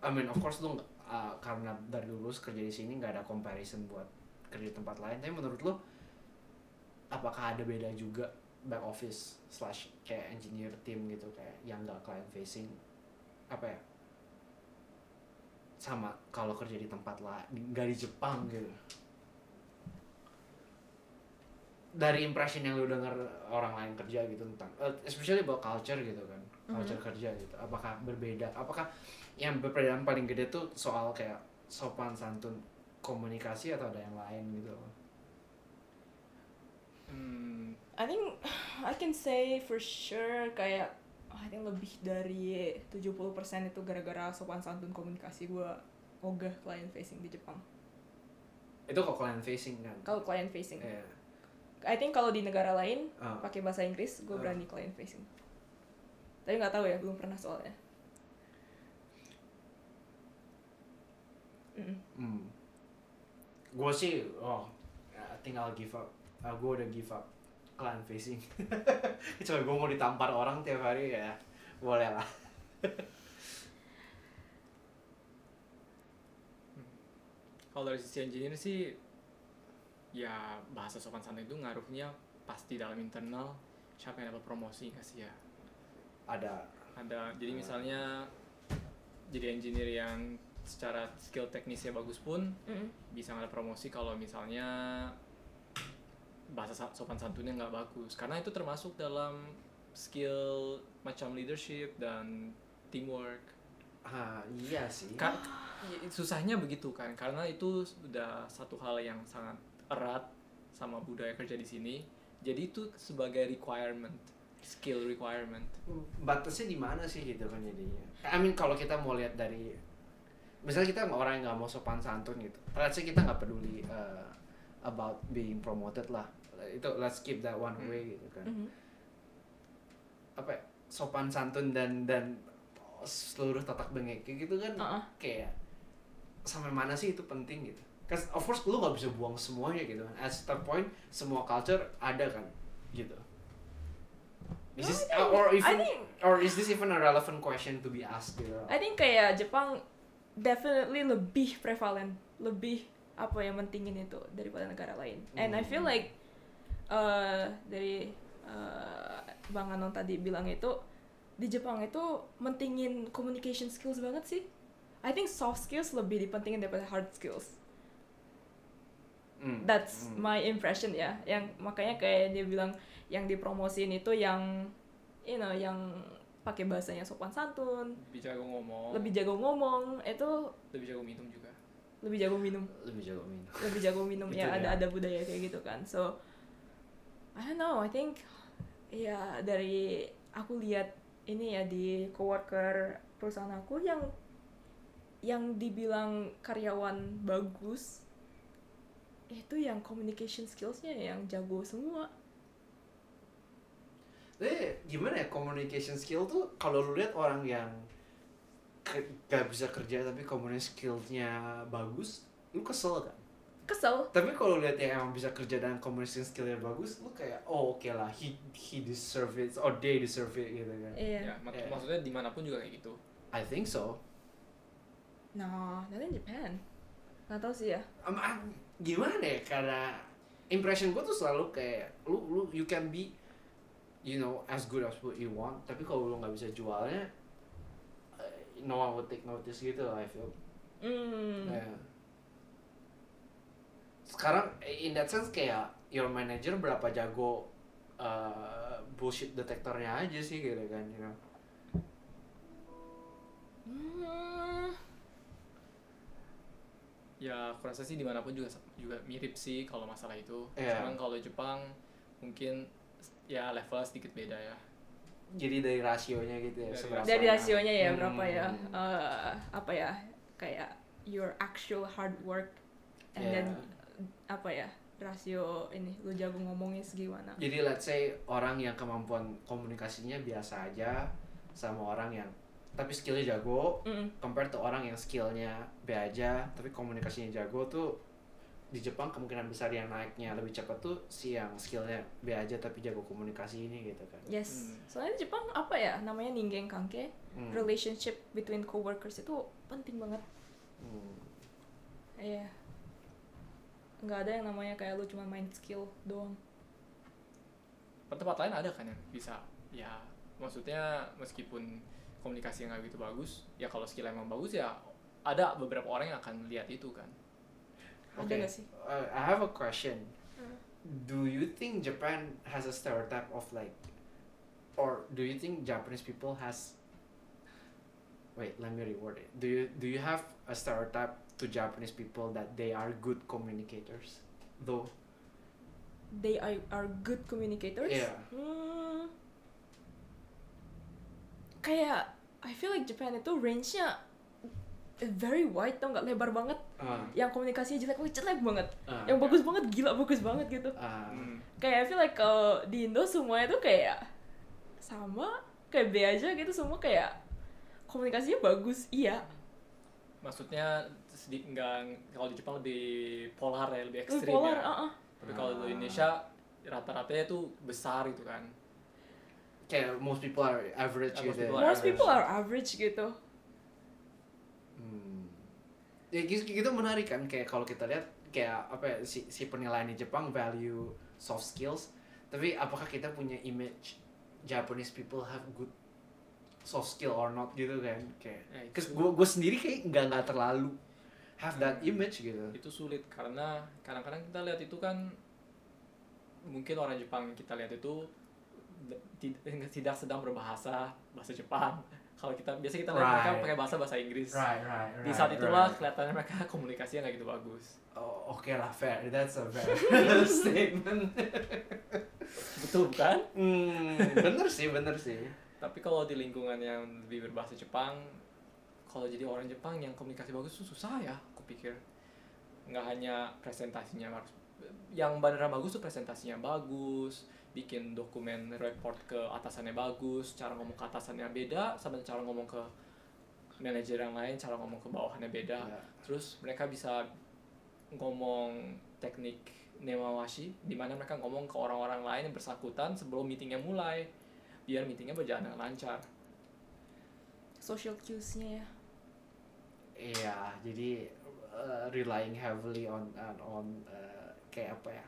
I mean of course nggak- uh, karena dari lulus kerja di sini nggak ada comparison buat kerja di tempat lain. Tapi menurut lu apakah ada beda juga back office slash kayak engineer team gitu kayak yang nggak client facing apa ya sama kalau kerja di tempat lah nggak di Jepang gitu dari impression yang lu denger orang lain kerja gitu tentang eh, especially about culture gitu kan culture kerja gitu. Apakah berbeda? Apakah yang perbedaan paling gede tuh soal kayak sopan santun komunikasi atau ada yang lain gitu? Hmm, I think I can say for sure kayak I think lebih dari 70% itu gara-gara sopan santun komunikasi gue ogah client facing di Jepang. Itu kok client facing kan? Kalau client facing. Iya. I think kalau di negara lain Ah. pakai bahasa Inggris gue Ah. berani client facing tapi nggak tahu ya belum pernah soalnya Mm-mm. Hmm. Gue sih, oh, ya, tinggal give up. Ah, gue udah give up client facing. Kecuali gue mau ditampar orang tiap hari ya, boleh lah. kalau dari sisi engineer sih ya bahasa sopan santun itu ngaruhnya pasti dalam internal siapa yang dapat promosi nggak sih ya Ada. ada jadi Hmm. misalnya jadi engineer yang secara skill teknisnya bagus pun Mm-mm. bisa nggak promosi kalau misalnya bahasa sa- sopan santunnya nggak bagus karena itu termasuk dalam skill macam leadership dan teamwork Ah, iya sih. Ka- susahnya begitu kan karena itu sudah satu hal yang sangat erat sama budaya kerja di sini. Jadi itu sebagai requirement skill requirement. Batasnya di mana sih gitu kan jadinya? I mean kalau kita mau lihat dari misalnya kita orang yang nggak mau sopan santun gitu let's say kita nggak peduli uh, about being promoted lah. Itu let's keep that one Hmm. way gitu kan. Mhm. apa ya, sopan santun dan dan seluruh tatak bengek gitu kan. Uh-uh. kayak sampai mana sih itu penting gitu Cause of course lu nggak bisa buang semuanya gitu kan at certain point semua culture ada kan gitu is No, this I think- or even think or is this even a relevant question to be asked gitu I think kayak Jepang definitely lebih prevalent, lebih apa yang mentingin itu daripada negara lain. And I feel Hmm. like uh, dari uh, Bang Anon tadi bilang itu di Jepang itu mentingin communication skills banget sih. I think soft skills lebih dipentingin daripada hard skills. Hmm, That's hmm. my impression ya. Yang makanya kayak dia bilang yang dipromosin itu yang you know yang pakai bahasanya sopan santun, lebih jago ngomong. lebih jago ngomong, itu lebih jago minum juga. Lebih jago minum. Lebih jago minum. Lebih jago minum ya. Ada ada budaya kayak gitu kan. So I don't know. I think ya dari aku lihat ini ya di coworker perusahaan aku yang yang dibilang karyawan bagus itu yang communication skillsnya yang jago semua Eh, gimana ya communication skill tuh kalau lu lihat orang yang ke- gak bisa kerja tapi communication skillnya bagus, lu kesel kan? kesel Tapi kalau lihat yang emang bisa kerja dan communication skillnya bagus, lu kayak oh oke lah, he he deserve it or they deserve it gitu kan? iya ya mak- Iya. maksudnya di mana pun juga kayak gitu I think so. no not in Japan nggak tahu sih ya Um, gimana ya? Karena impression gue tuh selalu kayak lu lu you can be you know as good as what you want, tapi kalau lu nggak bisa jualnya, eh, no one would take notice gitu I feel. hmm Ya. Sekarang in that sense kayak your manager berapa jago uh, bullshit detektornya aja sih gitu kan, you know. Hmm. Ya aku rasa sih di mana pun juga juga mirip sih kalau masalah itu Iya. cuman kalau Jepang mungkin ya level sedikit beda ya Jadi dari rasionya gitu ya. Dari seberapa- dari rasionya ya Hmm. berapa ya eh, apa ya kayak your actual hard work and Yeah. then apa ya rasio ini lu jago ngomongnya segimana Jadi let's say orang yang kemampuan komunikasinya biasa aja sama orang yang tapi skillnya jago Mm. compare to orang yang skillnya B aja tapi komunikasinya jago tuh di Jepang kemungkinan besar yang naiknya lebih cepat tuh si yang skillnya B aja tapi jago komunikasi ini gitu kan yes Hmm. soalnya di Jepang apa ya namanya ningen kanke Hmm. relationship between coworkers itu penting banget Hmm. iya nggak ada yang namanya kayak lu cuma main skill doang tempat lain ada kan yang bisa ya maksudnya meskipun komunikasi yang nggak gitu bagus ya kalau skill emang bagus ya ada beberapa orang yang akan lihat itu kan ada Okay. Uh, I have a question. Hmm. Do you think Japan has a stereotype of like, or do you think Japanese people has? Wait, let me reword it. Do you do you have a stereotype to Japanese people that they are good communicators? Though, they are, are good communicators Yeah. Hmm. kayak I feel like Japan itu range-nya very wide tau nggak? Lebar banget. Uh, yang komunikasinya jelek oh jelek banget. Uh, yang bagus banget gila bagus banget gitu. Uh, kayak I feel like kalau di Indo semuanya tuh kayak sama kayak B aja gitu semua kayak komunikasinya bagus iya. Maksudnya sedikit nggak kalau di Jepang lebih polar ya lebih Lebih ekstrim polar ya. uh -uh. tapi kalau di Indonesia rata-ratanya tuh besar gitu kan kayak most people are average most gitu. people ya. are most people are average gitu Hmm. Ya gitu, gitu menarik kan kayak kalau kita lihat kayak apa ya si, si penilaian di Jepang value soft skills tapi apakah kita punya image Japanese people have good soft skill or not gitu kan kayak Ya, Cause gue gue sendiri kayak nggak nggak terlalu have that Hmm. image gitu itu sulit karena kadang-kadang kita lihat itu kan mungkin orang Jepang yang kita lihat itu tidak, tidak sedang berbahasa bahasa Jepang. Kalau kita biasa kita mereka Right. pakai bahasa bahasa Inggris. Right right di saat itulah kelihatannya mereka komunikasinya nggak gitu bagus. Oh, oke lah fair. That's a fair statement. Betul bukan? Hmm, bener sih bener sih. Tapi kalau di lingkungan yang lebih berbahasa Jepang kalau jadi orang Jepang yang komunikasi bagus tuh susah ya aku pikir. Nggak hanya presentasinya harus yang beneran bagus tuh presentasinya bagus bikin dokumen report ke atasannya bagus cara ngomong ke atasannya beda sama cara ngomong ke manajer yang lain cara ngomong ke bawahannya beda Ya. terus mereka bisa ngomong teknik nemawashi di mana mereka ngomong ke orang-orang lain yang bersangkutan sebelum meetingnya mulai biar meetingnya berjalan dengan lancar social cues-nya ya Iya, jadi uh, relying heavily on on, on uh, kayak apa ya?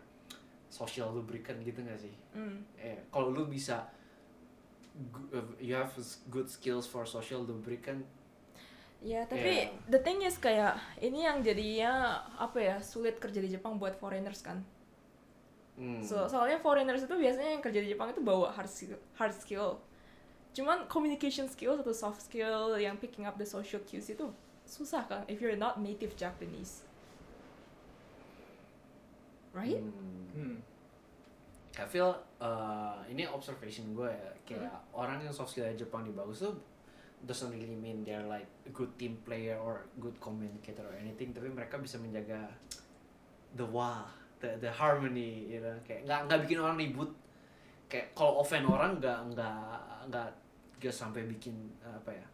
Social lubricant gitu gak sih? Hmm. Eh, kalau lu bisa uh, you have good skills for social lubricant, Ya, tapi Yeah. the thing is kayak ini yang jadinya apa ya sulit kerja di Jepang buat foreigners kan. hmm, So, soalnya foreigners itu biasanya yang kerja di Jepang itu bawa hard skill, hard skill. Cuman communication skills atau soft skill yang picking up the social cues itu susah kan if you're not native Japanese. Right? hmm. hmm. I feel uh, ini observation gue ya, kayak orang yang soft skill Jepang di bagus tuh doesn't really mean they're like a good team player or good communicator or anything, tapi mereka bisa menjaga the wah, the the harmony, you know, kayak nggak nggak bikin orang ribut, kayak kalau offend orang nggak nggak nggak nggak sampai bikin apa ya,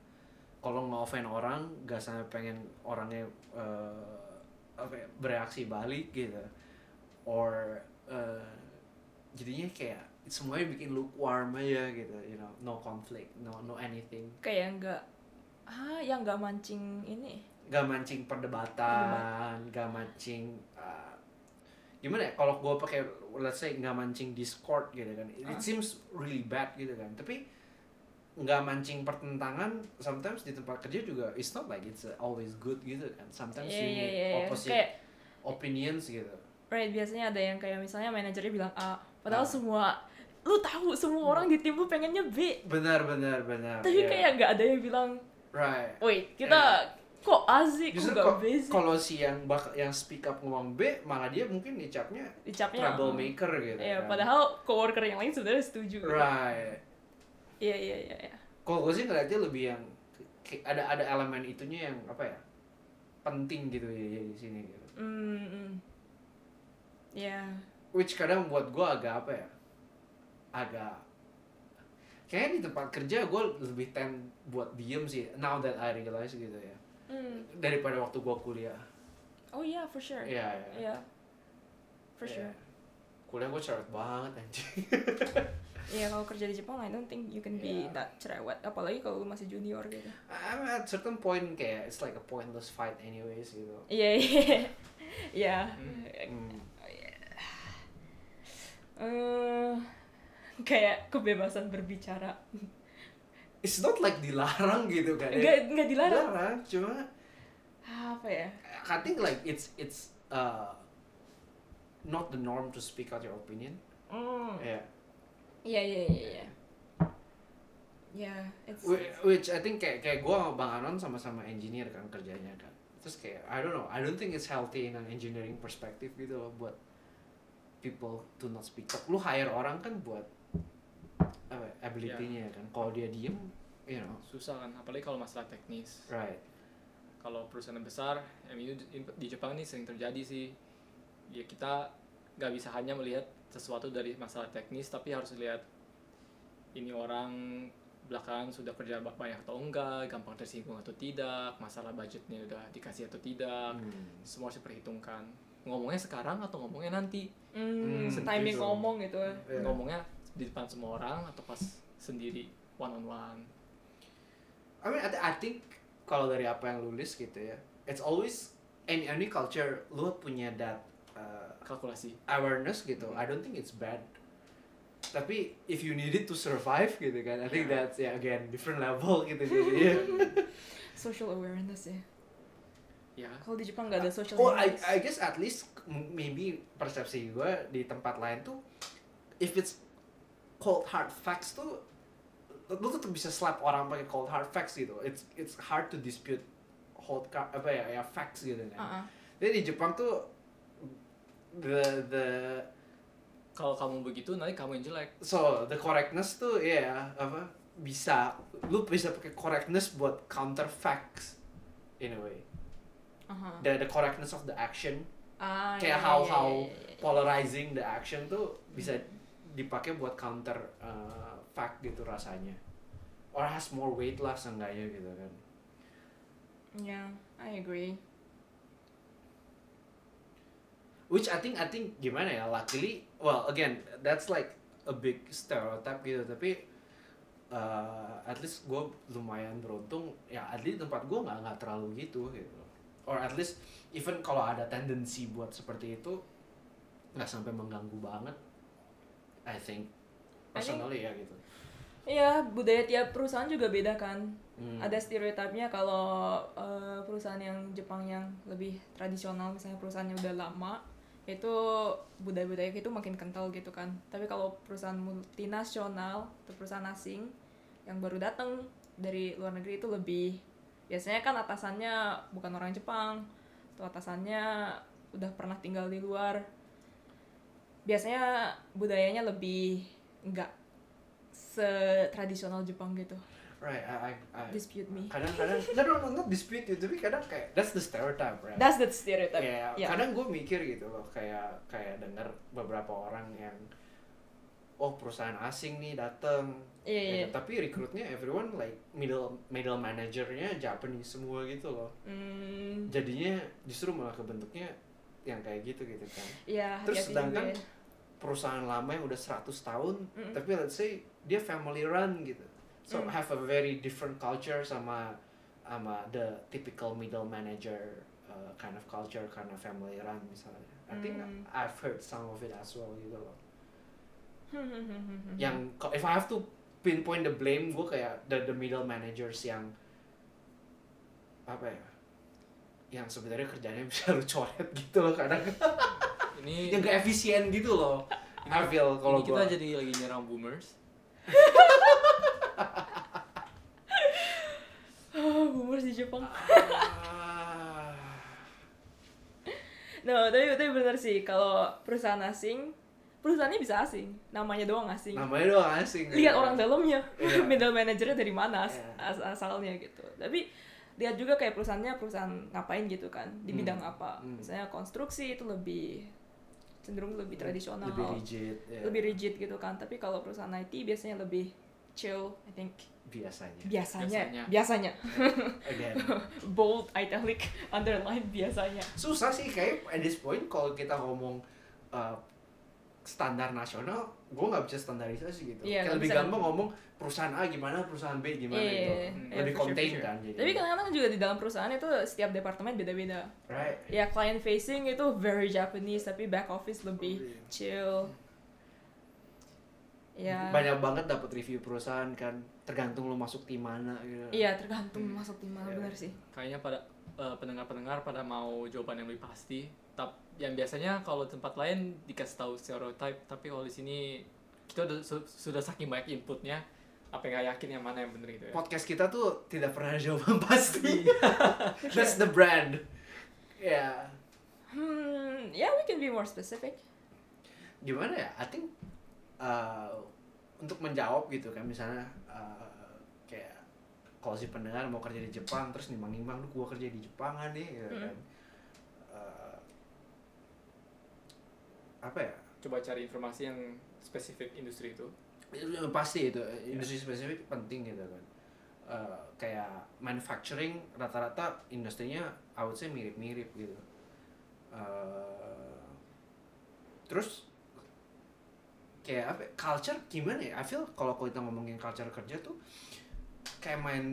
kalau nggak offend orang nggak sampai pengen orangnya uh, apa ya, bereaksi balik gitu, or uh, jadinya kayak semuanya bikin lukewarm aja gitu you know no conflict no no anything Kayak nggak ah yang nggak mancing ini. gak mancing perdebatan gak mancing uh, gimana ya kalau gue pakai let's say nggak mancing discord gitu kan it Ah. seems really bad gitu kan tapi nggak mancing pertentangan sometimes di tempat kerja juga it's not like it's always good gitu kan sometimes Iya you iya need iya. iya. opposite Kayak opinions gitu right biasanya ada yang kayak misalnya manajernya bilang A, padahal Ah. semua lu tahu semua orang di tim lu pengennya B. benar benar benar Tapi yeah. kayak nggak ada yang bilang, right wait kita kok A sih, kok Justru nggak kok- B sih? kalau si yang bak yang speak up ngomong B malah dia mungkin dicapnya Dicapnya troublemaker gitu Iya, kan. padahal coworker yang lain sebenarnya setuju. gitu. right Iya iya iya. iya. kalau gue sih ngeliatnya lebih yang ada ada elemen itunya yang apa ya penting gitu ya, ya di sini gitu Hmm. hmm. Ya. which kadang buat gue agak apa ya agak kayaknya di tempat kerja gue lebih tend buat diem sih now that I realize gitu ya Hmm. daripada waktu gue kuliah Oh iya, for sure. Iya, iya. Iya. For Iya. sure. kuliah gue cerewet banget anjing Iya, kalau kerja di Jepang, I don't think you can be Iya. that cerewet. Apalagi kalau lu masih junior gitu. I'm at certain point kayak it's like a pointless fight anyways gitu Iya, iya. Iya. Eh, kayak kebebasan berbicara. It's not like dilarang gitu kan. Enggak enggak dilarang. Dilarang, cuma Apa ya? I think like it's it's uh not the norm to speak out your opinion. Hmm. Yeah. Iya, iya, iya, iya. Ya, it's Whi- Which I think kayak kayak gue sama Bang Anon sama-sama engineer kan kerjanya kan. Terus kayak I don't know, I don't think it's healthy in an engineering perspective gitu loh buat people to not speak up. Lu hire orang kan buat apa ya, ability-nya kan. Kalau dia diem, you know, susah kan apalagi kalau masalah teknis right. kalau perusahaan besar yang ini di- Jepang ini sering terjadi sih ya kita nggak bisa hanya melihat sesuatu dari masalah teknis tapi harus lihat ini orang belakangan sudah kerja ba- banyak atau enggak gampang tersinggung atau tidak masalah budgetnya udah dikasih atau tidak Hmm. semua harus diperhitungkan ngomongnya sekarang atau ngomongnya nanti hmm, Hmm, timing gitu. ngomong gitu. Yeah. ngomongnya di depan semua orang atau pas sendiri one on one I mean, I, th- I think kalau dari apa yang lu list gitu ya, it's always any any culture lu punya that uh, kalkulasi awareness gitu. I don't think it's bad. Tapi if you need it to survive gitu kan, I think Yeah. that's ya again different level gitu jadi. Social awareness ya. Ya Kalau di Jepang nggak ada social oh, I. I guess at least maybe persepsi gue di tempat lain tuh, if it's cold hard facts tuh, lu tuh bisa slap orang pakai cold hard facts gitu. It's it's hard to dispute ca- apa ya ya facts gitu kan. Uh-uh. Jadi di Jepang tuh the the kalau kamu begitu nanti kamu yang jelek so the correctness tuh ya apa bisa lu bisa pakai correctness buat counter facts in a way. Uh-huh. The the correctness of the action Ah, kayak iya, how iya, how iya, iya, iya. polarizing the action tuh bisa dipakai buat counter uh, fact gitu rasanya. Or has more weight lah seenggaknya gitu kan. Yeah, I agree. which I think I think gimana ya luckily well again that's like a big stereotype gitu tapi uh, at least gue lumayan beruntung ya at least tempat gue nggak nggak terlalu gitu gitu or at least even kalau ada tendensi buat seperti itu nggak sampai mengganggu banget I think I think- personally ya gitu Iya, budaya tiap perusahaan juga beda kan. Hmm. Ada stereotipnya kalau eh, perusahaan yang Jepang yang lebih tradisional, misalnya perusahaannya udah lama, itu budaya-budaya itu makin kental gitu kan. Tapi kalau perusahaan multinasional atau perusahaan asing yang baru datang dari luar negeri itu lebih biasanya kan atasannya bukan orang Jepang, atau atasannya udah pernah tinggal di luar. Biasanya budayanya lebih enggak setradisional Jepang gitu. right I, I, I Dispute me. kadang-kadang no, no, no, not dispute you tapi kadang kayak that's the stereotype right That's the stereotype. Kayak Yeah. kadang gue mikir gitu loh kayak kayak denger beberapa orang yang oh perusahaan asing nih dateng Iya, Ya, iya. tapi rekrutnya everyone like middle middle manajernya Japanese semua gitu loh Hmm, jadinya justru malah kebentuknya yang kayak gitu gitu kan ya, Terus sedangkan juga ya. perusahaan lama yang udah 100 tahun Mm-mm. tapi let's say dia family run gitu so Mm. have a very different culture sama sama the typical middle manager uh, kind of culture kind of family run misalnya I think Mm. I've heard some of it as well gitu loh yang if I have to pinpoint the blame gue kayak the the middle managers yang apa ya yang sebenarnya kerjanya bisa lu coret gitu loh kadang Ini yang gak efisien gitu loh I feel kalau kita gue jadi lagi nyerang boomers. Ah, boomers di Jepang. Ah. No, tapi tapi bener sih kalau perusahaan asing, perusahaannya bisa asing, namanya doang asing. namanya doang asing Lihat gitu. orang dalamnya, Iya. middle manajernya dari mana as- Iya. as- asalnya gitu. Tapi lihat juga kayak perusahaannya perusahaan ngapain gitu kan, di Hmm. bidang apa. Hmm. Misalnya konstruksi itu lebih cenderung lebih tradisional, lebih rigid ya. lebih rigid gitu kan. Tapi kalau perusahaan IT biasanya lebih chill, I think. biasanya Biasanya, Biasanya. biasanya. again Bold, italic, underline biasanya. susah sih kayak at this point kalau kita ngomong uh, standar nasional gue nggak bisa standarisasi gitu Iya, Kayak lebih bisa. gampang ngomong perusahaan A gimana perusahaan B gimana Iya, gitu iya, iya. lebih contain sure. kan jadi Tapi kadang-kadang juga di dalam perusahaan itu setiap departemen beda-beda. right Ya client facing itu very Japanese tapi back office lebih chill. Ya. banyak banget dapat review perusahaan kan tergantung lu masuk tim mana gitu Iya tergantung masuk tim mana Iya. benar sih. Kayaknya pada eh, pendengar-pendengar pada mau jawaban yang lebih pasti. Tap, yang biasanya kalau tempat lain dikasih tahu stereotype, tapi kalau di sini kita udah, su- sudah saking banyak inputnya, apa yang nggak yakin yang mana yang bener gitu ya. podcast kita tuh tidak pernah ada jawaban pasti that's the brand ya Hmm, yeah we can be more specific. gimana ya I think uh, untuk menjawab gitu kan misalnya uh, kayak kalau si pendengar mau kerja di Jepang terus nimbang-nimbang lu gua kerja di Jepangan nih gitu Hmm. kan apa ya? Coba cari informasi yang spesifik industri itu. yang pasti itu. Industri spesifik penting gitu kan. Uh, kayak manufacturing rata-rata industrinya I would say mirip-mirip gitu. Uh, terus kayak apa ya, culture gimana ya? I feel kalau kita ngomongin culture kerja tuh kayak main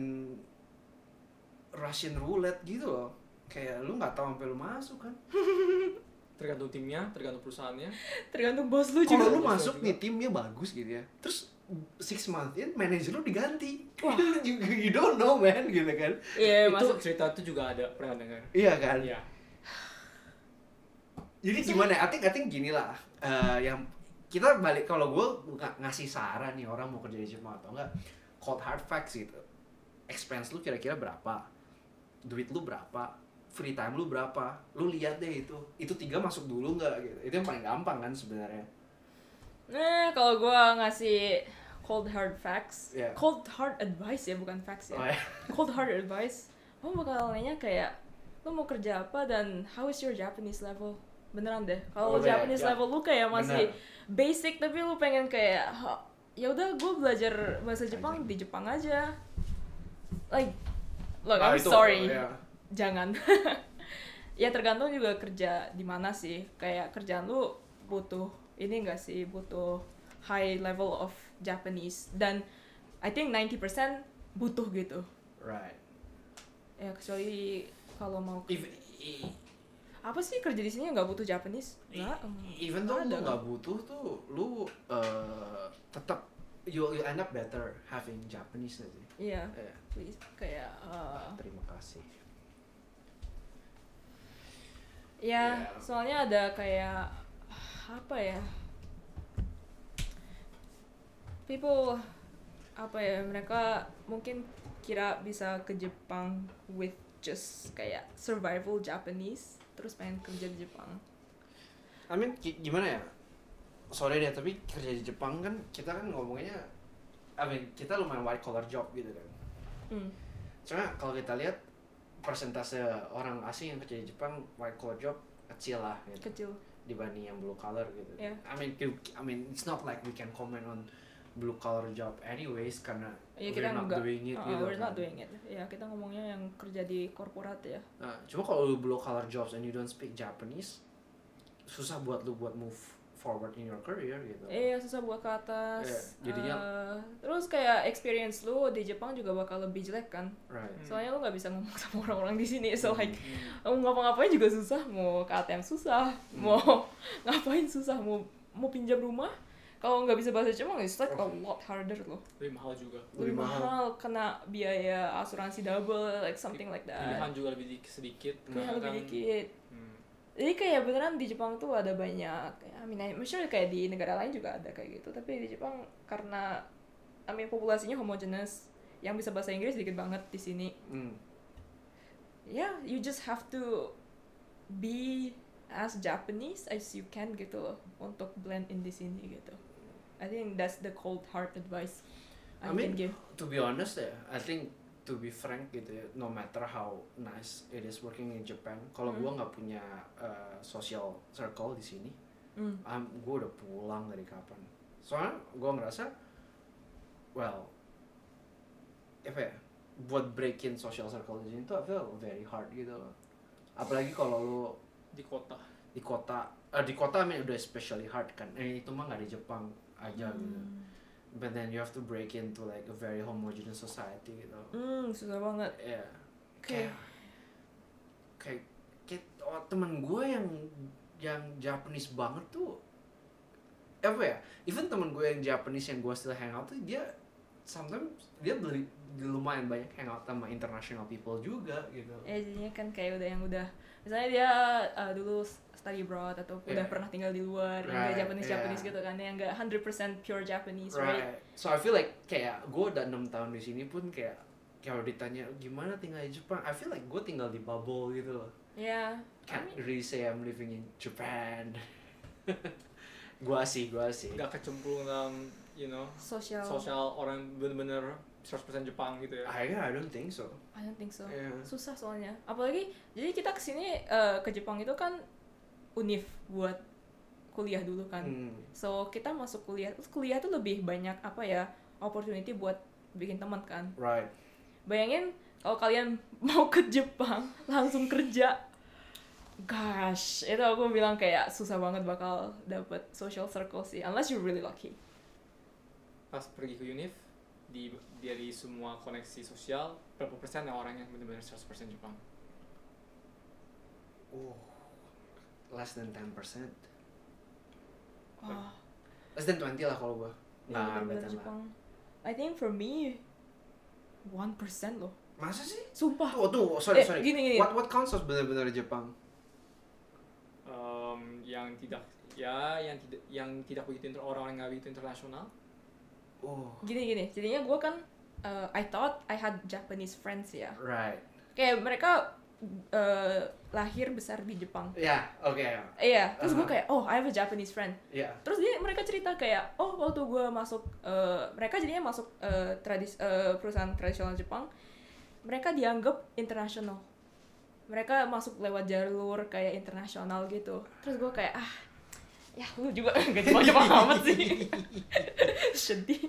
Russian roulette gitu loh. Kayak lu nggak tahu sampai lu masuk kan Tergantung timnya, tergantung perusahaannya. Tergantung bos lu kalau juga. lu Bosnya masuk juga. nih timnya bagus gitu ya terus six month in manajer lu diganti Wah. you, you don't know man gitu kan Iya itu masuk. cerita itu juga ada pernah dengar. iya kan Iya. jadi gimana I think, I think gini lah eh, yang kita balik kalau gue ngasih saran nih orang mau kerja di Jepang atau enggak cold hard facts gitu expense lu kira-kira berapa duit lu berapa free time lu berapa lu lihat deh itu itu tiga masuk dulu nggak gitu itu yang paling gampang kan sebenarnya Nah kalau gua ngasih cold hard facts, Iya. cold hard advice ya bukan facts ya. oh, ya. cold hard advice, kamu bakal nanya kayak lo mau kerja apa dan how is your Japanese level? Beneran deh. Kalau Oh, iya, Japanese iya. level lu kayak masih Bener. basic tapi lu pengen kayak "Ha, ya udah gue belajar bahasa Jepang di Jepang aja. Like, look Ah, I'm itu, sorry, ya. Jangan. ya tergantung juga kerja di mana sih. Kayak kerjaan lu butuh ini enggak sih? Butuh high level of Japanese. Dan I think 90% butuh gitu. Right. Ya kecuali kalau mau even i- apa sih kerja di sini nggak butuh Japanese? Nggak even though nggak lu nggak butuh tuh lu uh, tetap you you end up better having Japanese nanti iya. Eh, please kayak uh, terima kasih ya Ya. soalnya ada kayak apa ya people apa ya mereka mungkin kira bisa ke Jepang with just kayak survival Japanese terus pengen kerja di Jepang I mean gi- gimana ya sorry deh tapi kerja di Jepang kan kita kan ngomongnya I mean kita lumayan white collar job gitu kan hmm. Cuma kalau kita lihat persentase orang asing yang kerja di Jepang white collar job kecil lah gitu kecil dibanding yang blue collar gitu. Yeah. I mean I mean it's not like we can comment on blue collar job anyways karena ya we're kita not enggak doing it Uh, gitu. we're not kan. doing it ya kita ngomongnya yang kerja di korporat ya Nah, cuma kalau lu blue collar jobs and you don't speak Japanese susah buat lu buat move forward in your career gitu. Iya susah buat ke atas. Iya, jadinya- Eh, terus kayak experience lu di Jepang juga bakal lebih jelek kan. Right. Hmm. Soalnya lu nggak bisa ngomong sama orang-orang di sini. So like Hmm. mau ngapa-ngapain juga susah. Mau ke ATM susah. Hmm. Mau ngapain susah. Mau mau pinjam rumah. Kalau nggak bisa bahasa Jepang, it's like a lot harder loh. lebih mahal juga Lebih mahal. kena biaya asuransi double, like something like that. pilihan juga lebih di- sedikit Kayak karena lebih kan- dikit. Hmm. Jadi kayak beneran di Jepang tuh ada banyak, I mean, I'm sure kayak di negara lain juga ada kayak gitu. Tapi di Jepang karena, I mean, populasinya homogeneous, yang bisa bahasa Inggris dikit banget di sini. Hmm. Ya, yeah, you just have to be as Japanese as you can gitu loh untuk blend in di sini gitu. I think that's the cold hard advice I, I mean, can give. to be honest ya, I think to be frank gitu ya, no matter how nice it is working in Japan, kalau Hmm. gua nggak punya uh, social circle di sini, Hmm. um, gua udah pulang dari kapan. Soalnya gua ngerasa, well, apa ya, buat break in social circle di sini tuh I feel very hard gitu loh. Apalagi kalau lu di kota di kota, eh, di kota I mean udah especially hard kan. Eh itu mah nggak di Jepang aja gitu. But then you have to break into like a very homogeneous society gitu. Hmm, susah banget. Ya. Oke. Kayak kayak kayak oh, temen gue yang yang Japanese banget tuh apa ya? Even temen gue yang Japanese yang gue still hang out tuh dia sometimes dia beli lumayan banyak hangout sama international people juga gitu. Ya jadinya kan kayak udah yang udah misalnya dia uh, dulu study abroad atau udah Yeah. pernah tinggal di luar yang Right, gak Japanese Japanese yeah. gitu kan yang gak 100% pure Japanese right? Right. So I feel like kayak gue udah enam tahun di sini pun kayak kalau ditanya gimana tinggal di Jepang, I feel like gue tinggal di bubble gitu loh. Ya, I Can't mean, really say I'm living in Japan. gua sih, gua sih. nggak kecemplung dalam you know sosial. sosial orang bener-bener 100% Jepang gitu ya I, I don't think so. I don't think so. Yeah. Susah soalnya. Apalagi jadi kita ke sini uh, ke Jepang itu kan univ buat kuliah dulu kan. Hmm. So kita masuk kuliah, terus kuliah tuh lebih banyak apa ya opportunity buat bikin teman kan. Right. Bayangin kalau kalian mau ke Jepang langsung kerja. Gosh, itu aku bilang kayak susah banget bakal dapet social circle sih, unless you're really lucky. pas pergi ke univ di dari semua koneksi sosial berapa persen yang orang yang benar-benar 100% Jepang Oh. Less than 10%. Wah, Less than 20 lah kalau gua. yang Nah, lah. Jepang. I think for me, 1% loh. Masa sih? Sumpah. Oh, tuh, sorry, Eh, sorry. gini, gini. What what counts as benar-benar Jepang? Em, yang tidak ya yang tidak yang tidak begitu orang-orang yang nggak begitu internasional Oh. Gini gini, jadinya gue kan, uh, I thought I had Japanese friends ya. Right. Kayak mereka uh, lahir besar di Jepang. Ya, oke. Iya, terus gue Uh-huh. kayak, oh I have a Japanese friend. Ya. Terus dia mereka cerita kayak, oh waktu gue masuk, uh, mereka jadinya masuk uh, tradis uh, perusahaan tradisional Jepang, mereka dianggap internasional. Mereka masuk lewat jalur kayak internasional gitu. Terus gue kayak, ah, ya lu juga gak Jepang-Jepang amat sih. Sedih.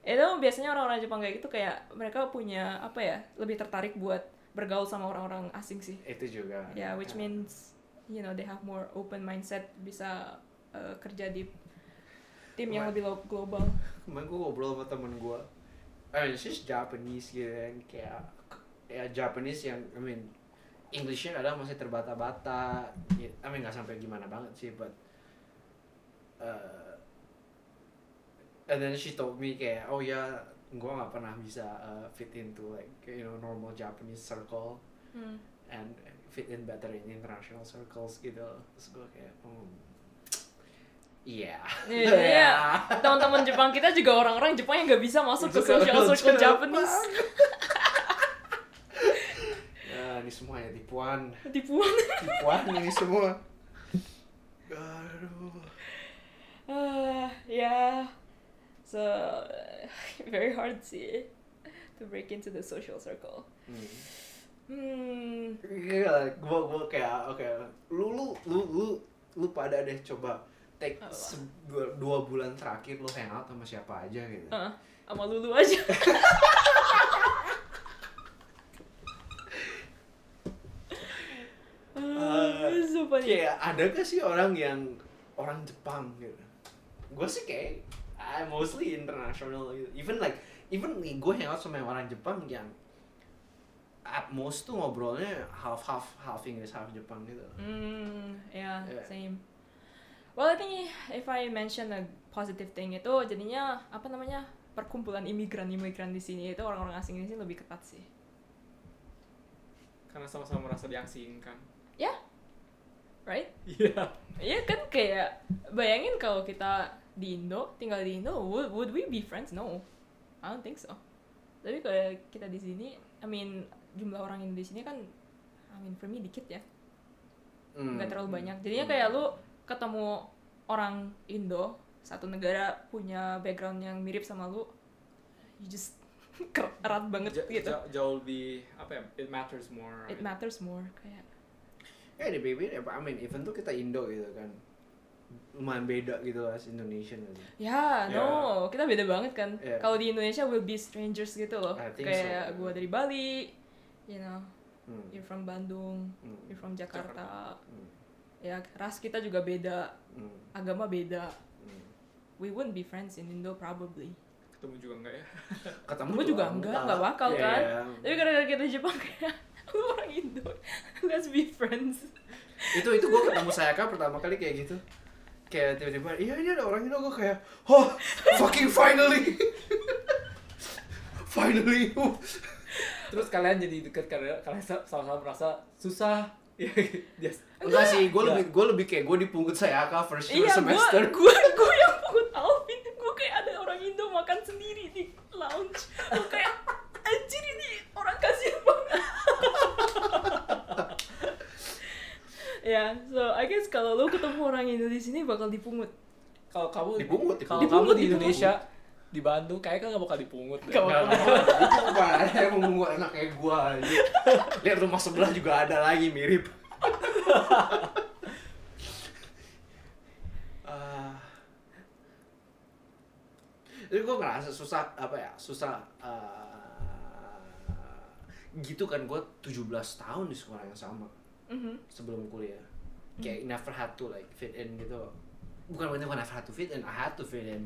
Itu biasanya orang-orang Jepang kayak gitu kayak mereka punya apa ya, lebih tertarik buat bergaul sama orang-orang asing sih. itu juga Ya, which means you know they have more open mindset bisa uh, kerja di tim yang lebih lo- global. kemarin gue ngobrol sama temen gue I mean she's Japanese gitu kan kayak ya Japanese yang I mean Englishnya ada masih terbata-bata I mean nggak sampai gimana banget sih but uh, and then she told me kayak oh ya gue nggak pernah bisa uh, fit into like you know normal Japanese circle Hmm. and fit in better in international circles gitu terus gue kayak hmm, iya Iya, iya. Teman-teman Jepang kita juga orang-orang Jepang yang nggak bisa masuk ke social circle Japanese. ya ini semuanya tipuan Tipuan. tipuan ini semua aduh Ah, ya. So very hard sih to break into the social circle. hmm. Hmm. Gila, gua gua kayak oke lu lu lu lu lu pada deh coba take se- dua, dua bulan terakhir lu hangout sama siapa aja gitu Ah, sama Lulu aja. Ah, so funny. kayak ada gak sih orang yang orang Jepang gitu gue sih kayak I mostly international gitu even like even nih gue hangout sama yang orang Jepang yang at most tuh ngobrolnya half half half English half Jepang gitu Hmm, yeah, Yeah. same. Well, I think if I mention a positive thing itu jadinya apa namanya perkumpulan imigran-imigran di sini itu orang-orang asing di sini lebih ketat sih. karena sama-sama merasa diasingkan Right? iya Iya kan kayak bayangin kalau kita di Indo, tinggal di Indo, would, would we be friends? No. I don't think so. Tapi kalau kita di sini, I mean jumlah orang Indo di sini kan I mean for me dikit ya. Hmm. nggak terlalu banyak jadinya kayak lu ketemu orang Indo satu negara punya background yang mirip sama lu you just erat banget Ja- gitu ja- jauh lebih apa ya it matters more it matters more kayak ya di baby ya I mean even tuh kita Indo gitu kan lumayan beda gitu lah as Indonesian gitu. ya Ya. no kita beda banget kan Yeah. kalau di Indonesia we'll be strangers gitu loh kayak so. gua dari Bali you know Hmm. you're from Bandung Hmm. you're from Jakarta Hmm. ya ras kita juga beda Hmm. agama beda Hmm. we wouldn't be friends in Indo probably ketemu juga enggak ya ketemu Gua juga enggak, enggak bakal Iya, kan. iya. Tapi gara-gara kita Jepang kayak lu orang Indo, let's be friends. itu itu gue ketemu Sayaka pertama kali kayak gitu kayak tiba-tiba iya ini ada orang Indo gue kayak oh fucking finally finally terus kalian jadi deket karena kalian sa- sama-sama merasa susah ya yes. enggak sih gue Ya. lebih gue lebih kayak gue dipungut Sayaka first year iya, semester gua, gua yang pungut Alvin, gua kayak ada orang Indo makan sendiri di lounge. Gua kayak anjir ini orang kasihan banget. Ya, so I guess kalau lu ketemu orang Indo di sini bakal dipungut. kalau kamu Dipungut, kalau dipungut. kamu di Dipungut, Indonesia di Bandung kayaknya kan nggak bakal dipungut Enggak, bakal. ada yang memungut anak kayak gue lihat rumah sebelah juga ada lagi mirip Ah. Jadi gue ngerasa susah apa ya susah ah, gitu kan gue 17 tahun di sekolah yang sama Mhm. sebelum kuliah. Kayak never had to like fit in gitu. Bukan bukan never had to fit in I had to fit in.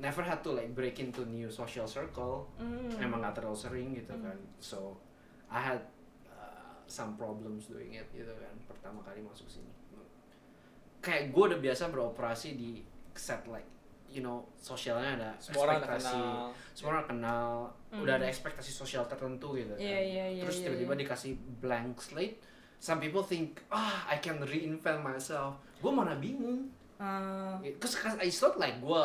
Never had to like break into new social circle. Mm. emang gak terlalu sering gitu Hmm. kan. So I had uh, some problems doing it gitu kan. Pertama kali masuk sini. Kayak gue udah biasa beroperasi di set like you know sosialnya ada semua orang ekspektasi. kenal. Semua orang kenal. Hmm. udah ada ekspektasi sosial tertentu gitu kan. Iya, iya, iya, terus iya, tiba-tiba iya. dikasih blank slate some people think ah I can reinvent myself gue mana bingung Ah, Cause, cause it's not like gue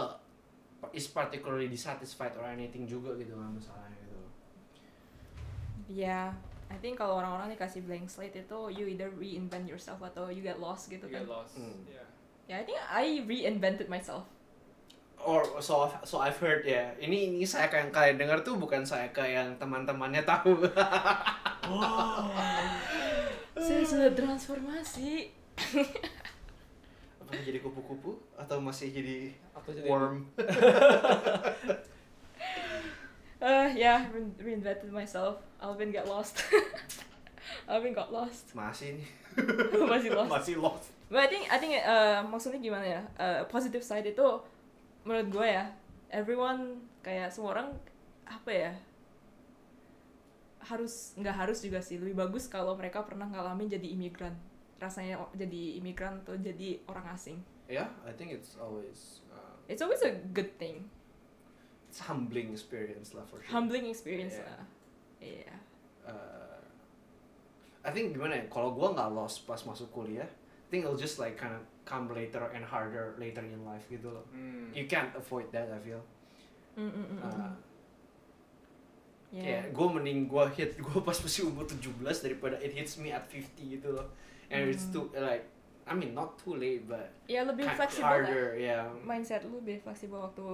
is particularly dissatisfied or anything juga gitu kan masalahnya gitu Ya, I think kalau orang-orang dikasih blank slate itu you either reinvent yourself atau you get lost gitu you kan. get lost Hmm. yeah. Ya, I think I reinvented myself. or so so I've heard ya ini ini saya yang kalian dengar tuh bukan saya yang teman-temannya tahu Saya sudah transformasi. apa jadi kupu-kupu atau masih jadi atau jadi worm Eh, ya, re- reinvented myself. Alvin get lost. Alvin got lost. Masih nih. Masih lost. Masih lost. But I think I think uh, maksudnya gimana ya? Uh, positive side itu menurut gue ya, everyone kayak semua orang apa ya? Harus nggak harus juga sih lebih bagus kalau mereka pernah ngalamin jadi imigran. Rasanya jadi imigran atau jadi orang asing. Yeah, I think it's always uh, It's always a good thing. it's humbling experience lah for sure. Humbling experience Yeah. lah. Iya. uh, I think gimana ya kalau gue nggak lost pas masuk kuliah I think it'll just like kind of come later and harder later in life gitu loh Hmm. you can't avoid that I feel Mm, mm, mm, uh, mm. Yeah. kayak gue mending gue hit gue pas masih umur 17 daripada it hits me at 50 gitu loh and it's Hmm. too like I mean not too late but Ya lebih fleksibel lah. harder yeah Mindset lu lebih fleksibel waktu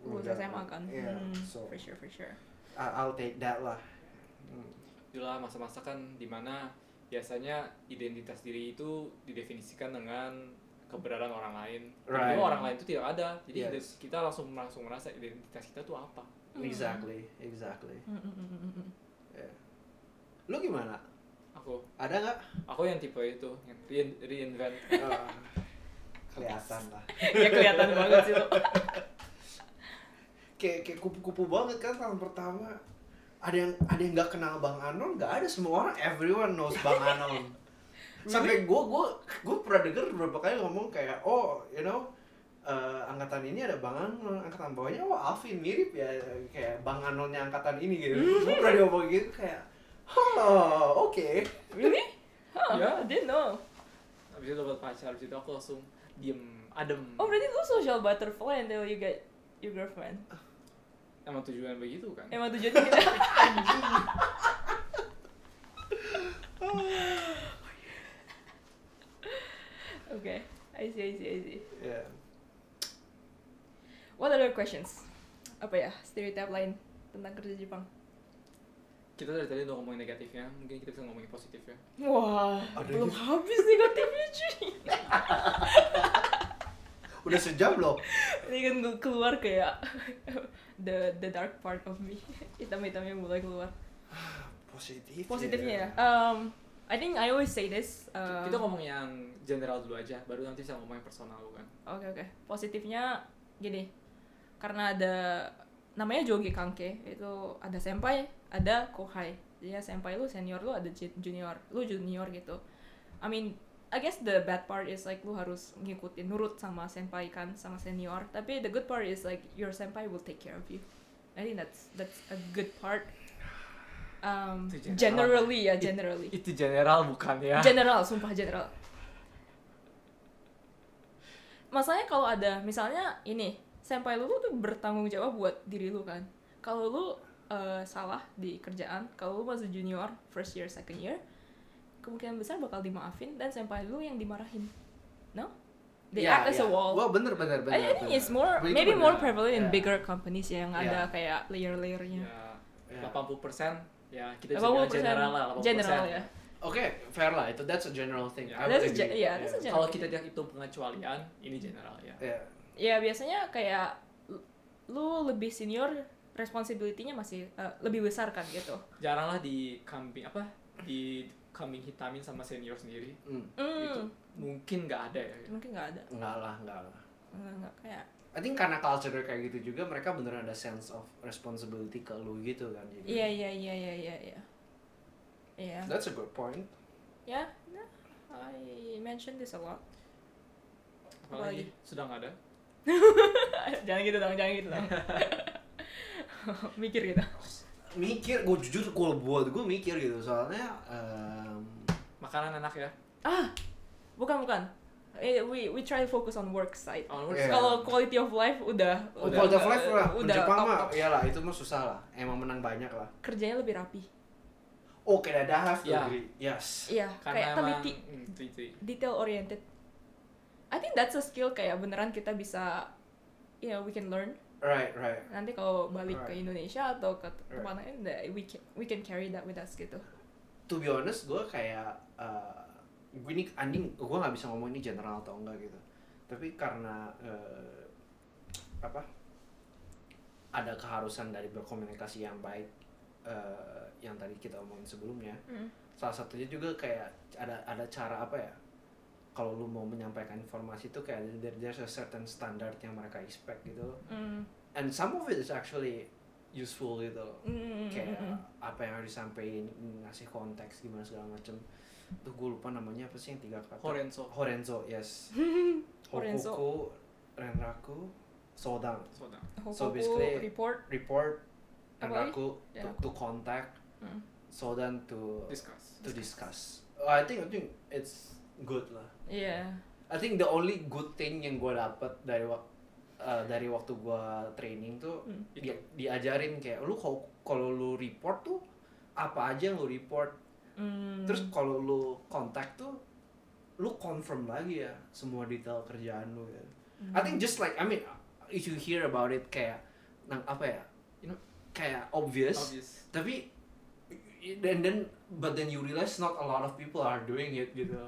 Udah, SMA kan. yeah, Hmm, so- for sure, for sure. I- I'll take that lah Hmm. Itulah masa-masa kan di mana biasanya identitas diri itu didefinisikan dengan keberadaan orang lain. Right. Tapi orang lain itu tidak ada. Jadi Yes. kita langsung langsung merasa identitas kita tuh apa. Hmm. exactly exactly Mm, mm, mm, mm, mm. yeah. lu gimana Aku ada nggak aku yang tipe itu yang rein- reinvent. Uh, kelihatan lah ya kelihatan banget sih lo. kayak kayak kupu-kupu banget kan tahun pertama ada yang ada yang nggak kenal bang Anon nggak ada semua orang everyone knows bang Anon sampai gue gue gue pernah denger beberapa kali ngomong kayak oh you know eh, angkatan ini ada bang Anon angkatan bawahnya oh Alvin mirip ya kayak bang Anonnya angkatan ini gitu gue pernah ngomong gitu kayak oh oke Really? Huh, Ya. I didn't know. Habis itu dapat pacar, habis itu aku langsung diem, adem. Oh berarti lu social butterfly until you get your girlfriend. Emang tujuan begitu kan? Emang tujuannya gitu. Oke, I see, I see, I see. ya What other questions? Apa ya, stereotype lain tentang kerja Jepang? Kita dari tadi udah ngomongin negatifnya, mungkin kita bisa ngomongin positifnya. Wah, Ada belum gitu? habis negatifnya cuy. udah sejam loh Ini kan keluar kayak the the dark part of me. Hitam-hitamnya mulai keluar. positif Positifnya ya. Um, I think I always say this. um, kita ngomong yang general dulu aja, baru nanti bisa ngomongin personal kan. Oke oke. Positifnya gini, karena ada namanya jogi kanke itu ada senpai, ada kohai. Jadi ya senpai lu senior lu ada ju- junior, lu junior gitu. I mean, I guess the bad part is like lu harus ngikutin nurut sama senpai kan sama senior. Tapi the good part is like your senpai will take care of you. I think that's that's a good part. Um, Itu general. generally ya generally. Itu general bukan ya? General, sumpah general. Masalahnya kalau ada, misalnya ini, senpai lu tuh bertanggung jawab buat diri lu kan. Kalau lu eh, salah di kerjaan, kalau lu masih junior, first year, second year, kemungkinan besar bakal dimaafin dan senpai lu yang dimarahin. No? They Ya, act as a ya. wall. Wah bener bener bener. I think bener. it's more, Itu maybe bener. more prevalent in Ya. bigger companies ya, yang Ya. ada kayak layer-layernya. Ya, Ya. 80% ya kita bisa 80% bilang general lah 80%. general ya. Oke, fair lah itu that's a general thing. Ya. I would That's a yeah, that's a Yeah. general Kalau kita tidak hitung pengecualian, ini general ya. Yeah. Ya biasanya kayak lu- lebih senior responsibility-nya masih uh, lebih besar kan gitu. Jaranglah di kambing apa di kambing hitamin sama senior sendiri. Hmm. Itu Hmm. mungkin nggak ada ya. Mungkin nggak ada. Enggak lah, enggak lah. Nggak, nggak kayak I think karena culture kayak gitu juga mereka beneran ada sense of responsibility ke lu gitu kan. Jadi Iya iya iya iya iya iya. Iya. That's a good point. Ya, nah, I mentioned this a lot. Apalagi sudah nggak ada. jangan gitu dong, jangan gitu dong. Mikir gitu. Mikir, gue jujur kalau buat gue mikir gitu soalnya em, Makanan enak ya. Ah, bukan bukan. Eh, we we try to focus on work side. On Iya. Kalau quality of life udah oh, udah quality of life lah, udah Jepang top, mah, top. iyalah itu mah susah lah. Emang menang banyak lah. kerjanya lebih rapi. Oh, kayak ada have to Ya. agree. Yes. Iya, Karena kayak teliti. detail oriented. I think that's a skill kayak beneran kita bisa you know, we can learn. Right, right. Nanti kalau balik ke Right. Indonesia atau ke Right. tempat lain, that we can we can carry that with us gitu. To be honest, gue kayak uh, gue ini anjing, gue nggak bisa ngomong ini general atau enggak gitu. Tapi karena eh, apa? Ada keharusan dari berkomunikasi yang baik eh, yang tadi kita omongin sebelumnya. Mm. salah satunya juga kayak ada ada cara apa ya kalau lu mau menyampaikan informasi itu kayak there, there's a certain standard yang mereka expect gitu. Mm. and some of it is actually useful gitu. Mm, mm, kayak mm, mm. apa yang harus disampaikan ngasih konteks gimana segala macem. Tuh gue lupa namanya apa sih yang tiga kata? Horenzo. Horenzo yes. Horenzo. Hokuku Renraku Sodang. Soda. So basically- report. report Renraku to, to contact Mm. Sodan to discuss. to discuss. Oh, I think I think it's good lah Iya. I think the only good thing yang gue dapet dari wak- uh, dari waktu gue training tuh Mm. dia diajarin kayak lu kalau kalau lu report tuh apa aja yang lu report Mm. terus kalau lu kontak tuh lu confirm lagi ya semua detail kerjaan lu ya. I think just like I mean if you hear about it kayak nang apa ya you know kayak obvious, obvious tapi dan then but then you realize not a lot of people are doing it gitu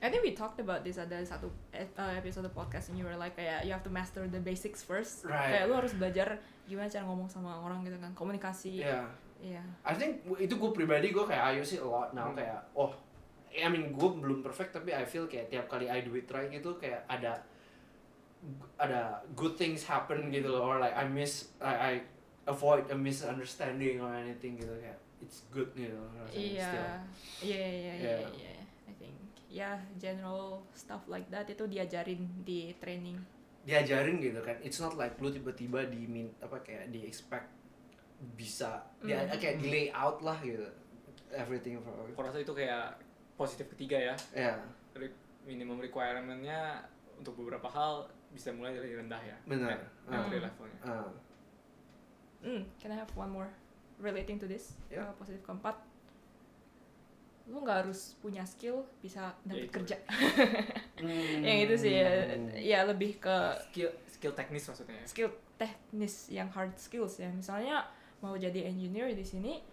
I think we talked about this ada satu ep- uh, episode podcast and you were like kayak you have to master the basics first. Right. Kayak lu harus belajar gimana cara ngomong sama orang gitu kan, komunikasi. yeah Iya. I think itu gue pribadi gue kayak I use it a lot now Hmm. kayak oh I mean gue belum perfect tapi I feel kayak tiap kali I do it right gitu kayak ada ada good things happen gitu loh or like I miss I, I avoid a misunderstanding or anything gitu kayak it's good gitu Iya. still. Iya iya iya Yeah. iya. I think ya general stuff like that itu diajarin di training. diajarin gitu kan it's not like lu tiba-tiba di min apa kayak di expect bisa dia Hmm. kayak di layout lah gitu everything for aku rasa itu kayak positif ketiga ya ya Re- minimum requirement-nya untuk beberapa hal bisa mulai dari rendah ya Benar. Entry Hmm. levelnya ah. Hmm, can I have one more relating to this? Ya. Uh, positif keempat. Lu nggak harus punya skill bisa dapat itu. kerja. Hmm. Yang itu sih ya, ya lebih ke skill skill teknis maksudnya ya skill teknis yang hard skills ya. Misalnya mau jadi engineer di sini,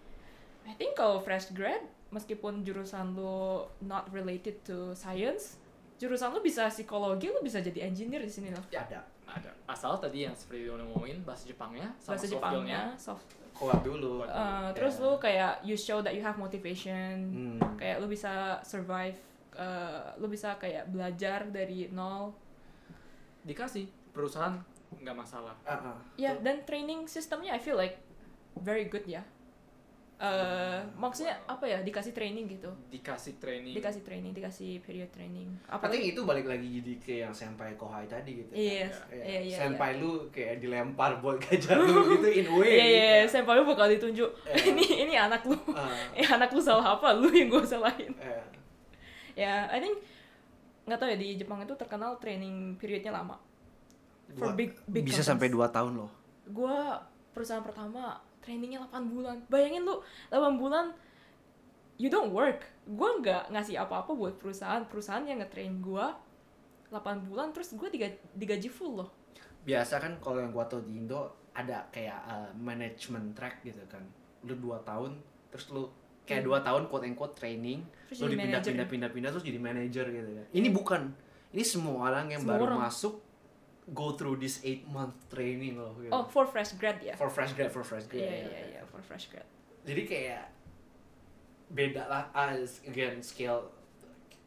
I think kalau fresh grad, meskipun jurusan lu not related to science, jurusan lu bisa psikologi, lu bisa jadi engineer di sini loh. Ya, ada ada asal tadi yang seperti yang ngomongin bahasa Jepangnya sama Bahasa soft Jepangnya, soft. kuat dulu Uh, terus lu kayak you show that you have motivation, Hmm. kayak lu bisa survive, uh, lu bisa kayak belajar dari nol. dikasih perusahaan nggak masalah Ah, ah. Ya, dan training sistemnya I feel like very good ya. Uh, maksudnya apa ya dikasih training gitu, dikasih training dikasih training, dikasih period training. Apa think itu balik lagi jadi ke yang senpai kohai tadi gitu. kan. Iya, Ya, iya, iya. senpai lu kayak dilempar buat gajah lu gitu in a way. Iya, iya, iya, Ya. senpai lu bakal ditunjuk. Iya. ini ini anak lu, Ah, eh anak lu salah apa, lu yang gue salahin. eh. Ya, I think nggak tahu ya di Jepang itu terkenal training periodnya lama. For big big bisa companies. sampai 2 tahun loh. Gua perusahaan pertama trainingnya 8 bulan. Bayangin lu 8 bulan you don't work. Gua nggak ngasih apa-apa buat perusahaan. Perusahaan yang nge-train gua 8 bulan terus gua digaji, digaji full loh. Biasa kan kalau yang gua tau di Indo ada kayak uh, management track gitu kan. Lu 2 tahun terus lu kayak Hmm. 2 tahun quote and quote training, Terus lu dipindah pindah pindah pindah terus jadi manager gitu kan. Ini bukan. Ini semua orang yang Semua baru orang. masuk go through this 8 month training loh gitu. Oh, for fresh grad ya. For fresh grad, for fresh grad. Iya, ya. iya, iya, for fresh grad. jadi kayak beda lah as again scale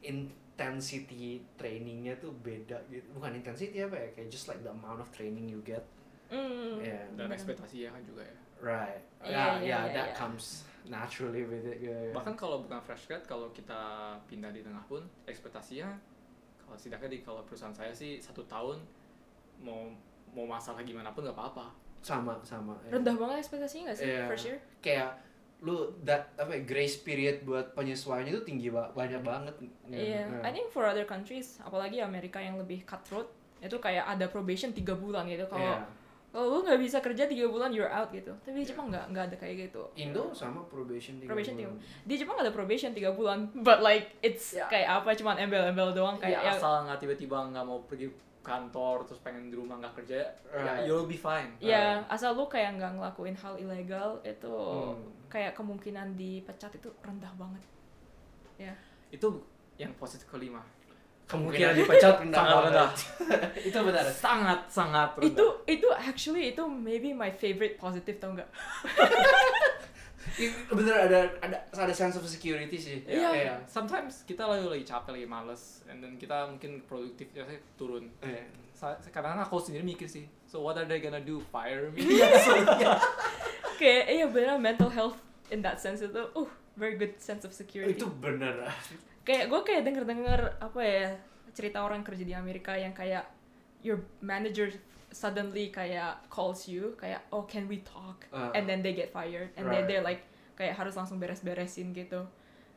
intensity trainingnya tuh beda gitu bukan intensity apa ya kayak just like the amount of training you get Hmm. Yeah. dan bener. ekspektasi ya kan juga ya right Iya, yeah iya, yeah iya, that iya. comes naturally with it gitu ya. bahkan kalau bukan fresh grad kalau kita pindah di tengah pun ekspektasinya kalau setidaknya di kalau perusahaan saya sih satu tahun mau mau masalah gimana pun nggak apa-apa sama sama ya. Rendah banget ekspektasinya gak sih Iya. first year? kayak lu that apa ya, grace period buat penyesuaiannya itu tinggi ba- banyak banget Iya, Yeah. I think for other countries, apalagi Amerika yang lebih cutthroat, itu kayak ada probation tiga bulan gitu. Kalau Yeah. kalau lu nggak bisa kerja tiga bulan, you're out gitu. Tapi di Jepang nggak nggak ada kayak gitu. Indo sama probation tiga Probation tiga bulan. Di Jepang ada probation tiga bulan, but like it's Ya. kayak apa, cuman embel-embel doang kayak ya, ya, asal nggak tiba-tiba nggak mau pergi kantor terus pengen di rumah nggak kerja ya Right. you'll be fine ya asal lu kayak nggak ngelakuin hal ilegal itu Hmm. kayak kemungkinan dipecat itu rendah banget. Ya. itu yang positif kelima kemungkinan dipecat rendah sangat rendah itu benar sangat sangat rendah Itu itu actually itu maybe my favorite positive tau nggak? Iya, bener ada ada ada sense of security sih Iya. Iya. Sometimes kita lagi lagi capek lagi males, and then kita mungkin produktifnya turun. Iya. Sa- Kadang-kadang aku sendiri mikir sih, so what are they gonna do? Fire me? kayak iya bener mental health in that sense itu uh very good sense of security itu bener kayak gue kayak denger denger apa ya cerita orang kerja di Amerika yang kayak your manager suddenly kayak calls you kayak oh can we talk? Uh, and then they get fired. And Right. then they're like kayak harus langsung beres-beresin gitu.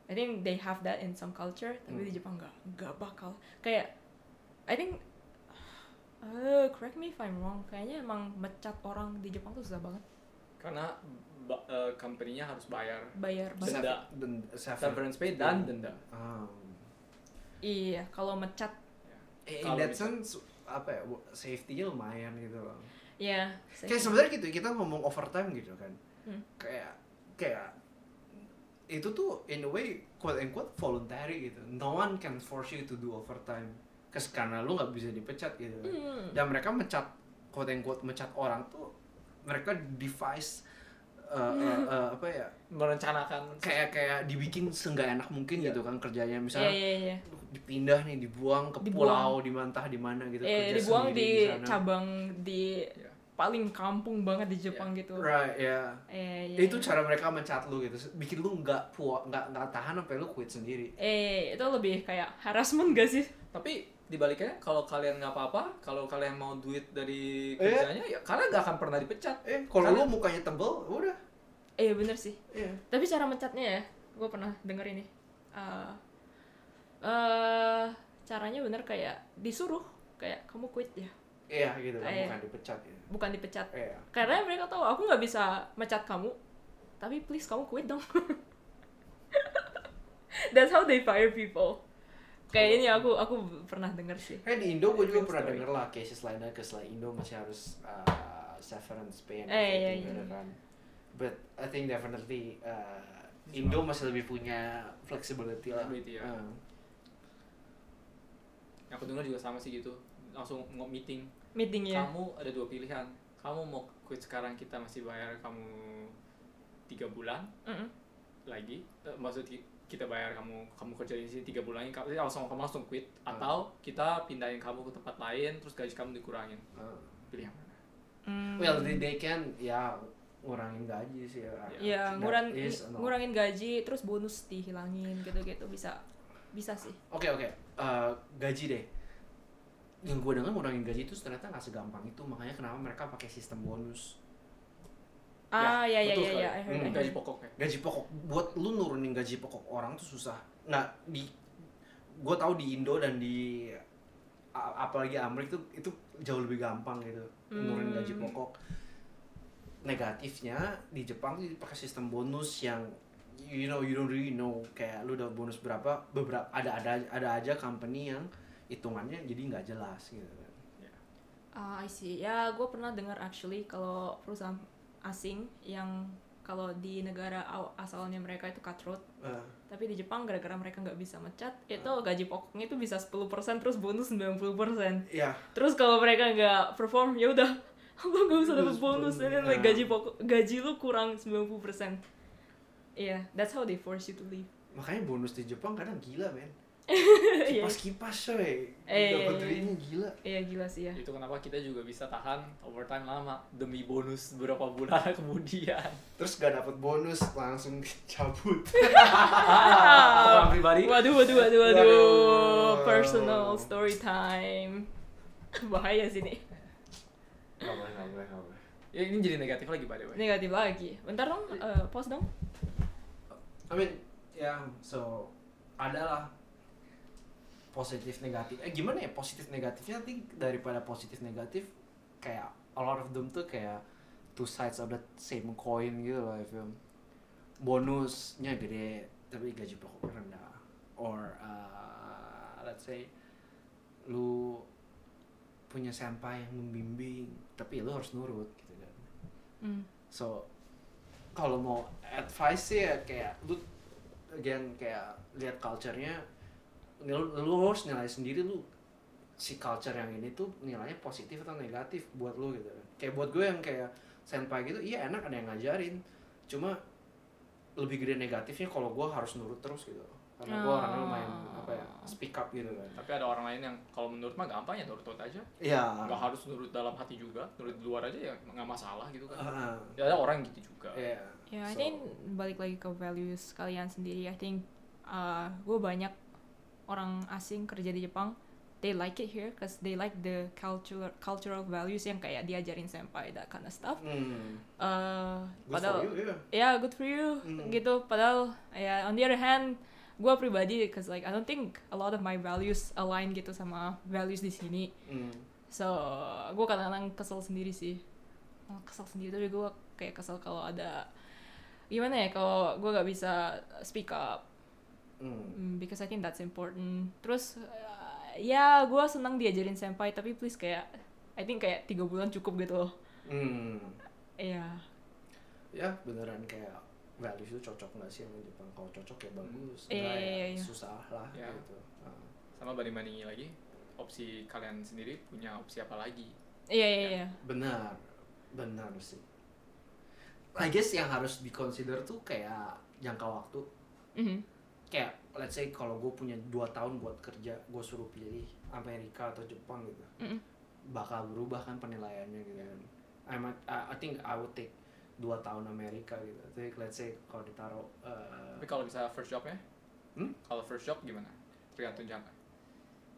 I think they have that in some culture tapi Hmm. di Jepang nggak nggak bakal. Kayak I think uh, correct me if I'm wrong kayaknya emang mecat orang di Jepang tuh susah banget. Karena ba- eh, company-nya harus bayar bayar Denda. Den- sever- severance pay dan denda. Ah. iya kalau mecat. Eh, in that sense apa ya safety-nya lumayan gitu loh ya kayak sebenarnya gitu kita ngomong overtime gitu kan Hmm. kayak kayak itu tuh in a way quote unquote voluntary gitu no one can force you to do overtime Kes karena lu nggak bisa dipecat gitu kan. Hmm. dan mereka mecat quote unquote mecat orang tuh mereka device uh, uh, uh, apa ya Merencanakan kayak kayak dibikin seenggak enak mungkin Iya. gitu kan kerjanya Iya misalnya iya iya. dipindah nih dibuang ke Dibuang. pulau di mantah di mana gitu Eh kerja dibuang di sana. cabang di Iya. paling kampung banget di Jepang gitu. right ya Eh itu iya. cara mereka mencat lu gitu bikin lu nggak puas nggak nggak tahan sampai lu quit sendiri Eh itu lebih kayak harassment gak sih? Tapi dibaliknya kalau kalian nggak apa-apa, kalau kalian mau duit dari Eh? kerjanya, ya kalian nggak akan pernah dipecat. eh kalau lu mukanya tebel udah Eh bener sih. iya Tapi cara mencatnya ya, gue pernah denger ini. Eh eh, caranya bener kayak disuruh kayak kamu quit ya, iya gitu kan Eh. bukan dipecat gitu bukan dipecat. iya Karena mereka tahu aku nggak bisa mecat kamu, tapi please kamu quit dong. That's how they fire people. Kayak ini aku aku pernah denger sih. kayak di Indo gue juga pernah story. denger lah cases lainnya ke selain Indo masih harus uh, severance pay and Eh, iya, iya, kan but I think definitely uh, Indo masih lebih punya flexibility lah Flexibility, ya. Uh, Yang aku dengar juga sama sih gitu. Langsung ngomong meeting. Meeting ya. Kamu ada dua pilihan. Kamu mau quit sekarang kita masih bayar kamu tiga bulan Mm-mm. lagi. Eh, Maksud kita bayar kamu kamu kerja di sini tiga bulan lagi kamu langsung kamu langsung quit Hmm. atau kita pindahin kamu ke tempat lain terus gaji kamu dikurangin uh. pilih yang mana Hmm. well they, they can ya ngurangin gaji sih ya Iya, That nguran, is an ngurangin gaji, terus bonus dihilangin gitu-gitu bisa bisa sih. Oke oke, Eh, gaji deh. Yang gue dengar ngurangin gaji itu ternyata nggak segampang itu, makanya kenapa mereka pakai sistem bonus. Ah ya ya ya ya, Hmm, gaji pokoknya Gaji pokok buat lu nurunin gaji pokok orang tuh susah. Nah di, gue tahu di Indo dan di apalagi Amerika itu itu jauh lebih gampang gitu nurunin Hmm. gaji pokok. Negatifnya di Jepang tuh pakai sistem bonus yang you know you don't really know kayak lu udah bonus berapa beberapa ada ada ada aja company yang hitungannya jadi nggak jelas gitu kan. Ah, I see. Ya, gue pernah dengar actually kalau perusahaan asing yang kalau di negara asalnya mereka itu cutthroat, Eh, tapi di Jepang gara-gara mereka nggak bisa mecat, itu gaji pokoknya itu bisa 10% terus bonus 90%. ya Terus kalau mereka nggak perform, ya udah lu nggak usah dapat Bonus, bonus, bonus. dan like, Ah. gaji pokok gaji lu kurang 90%. Iya, that's how they force you to leave. makanya bonus di Jepang kadang gila men. Iya, Kipas kipas coy. Eh, Dapat iya, duitnya gila. iya gila sih ya. itu kenapa kita juga bisa tahan overtime lama demi bonus beberapa bulan kemudian Terus gak dapat bonus langsung cabut. orang pribadi Waduh, waduh, waduh, waduh. Waduh. Personal story time. Bahaya sih nih. Boleh boleh boleh. ya, ini jadi negatif lagi by the way Negatif lagi. Bentar dong, eh, pause dong. I mean, ya so adalah positif negatif. Eh gimana ya positif negatifnya? I think daripada positif negatif kayak a lot of them tuh kayak two sides of the same coin gitu loh I feel. Bonusnya gede tapi gaji pokoknya rendah. Or uh, let's say lu punya senpai yang membimbing tapi lu harus nurut gitu kan. Hmm. So kalau mau advice sih ya kayak lu again kayak lihat culture-nya lu, lu harus nilai sendiri lu si culture yang ini tuh nilainya positif atau negatif buat lu gitu kayak buat gue yang kayak senpai gitu iya enak ada yang ngajarin cuma lebih gede negatifnya kalau gue harus nurut terus gitu karena gue orangnya lumayan Oh. apa ya speak up gitu kan Tapi ada orang lain yang kalau menurut mah gampang ya nurut-nurut aja. Iya. Nggak harus nurut dalam hati juga, nurut di luar aja ya nggak masalah gitu kan. Ya ada orang gitu juga. Iya. Ya, I So- think balik lagi ke values kalian sendiri. I think uh, gue banyak orang asing kerja di Jepang. They like it here because they like the cultural cultural values yang kayak diajarin senpai that kind of stuff. Hmm. Uh, Good padahal for you, yeah. ya good for you Hmm. gitu. Padahal ya on the other hand gue pribadi because like I don't think a lot of my values align gitu sama values di sini. Hmm. So, gue kadang-kadang kesel sendiri sih. Kesel sendiri tapi gue kayak kesel kalau ada gimana ya kalau gue gak bisa speak up. Mm, because I think that's important. Terus uh, ya gue senang diajarin senpai tapi please kayak I think kayak tiga bulan cukup gitu loh. Hmm. Iya. Ya beneran kayak values itu cocok nggak sih sama Jepang? Kalau cocok ya bagus, Iya, nggak iya, ya iya. susah lah Iya. gitu. Ah. Sama banding-bandingi lagi, opsi kalian sendiri punya opsi apa lagi? Iya iya iya. Benar, benar sih. I guess yang harus diconsider tuh kayak jangka waktu. Mhm. Kayak let's say kalau gue punya dua tahun buat kerja, gue suruh pilih Amerika atau Jepang gitu, Mhm. bakal berubah kan penilaiannya gitu kan. I might, I, I think I would take dua tahun Amerika gitu. Jadi let's say kalau ditaruh uh, Tapi kalau bisa first jobnya? Hmm? Kalau first job gimana? Tergantung jangka.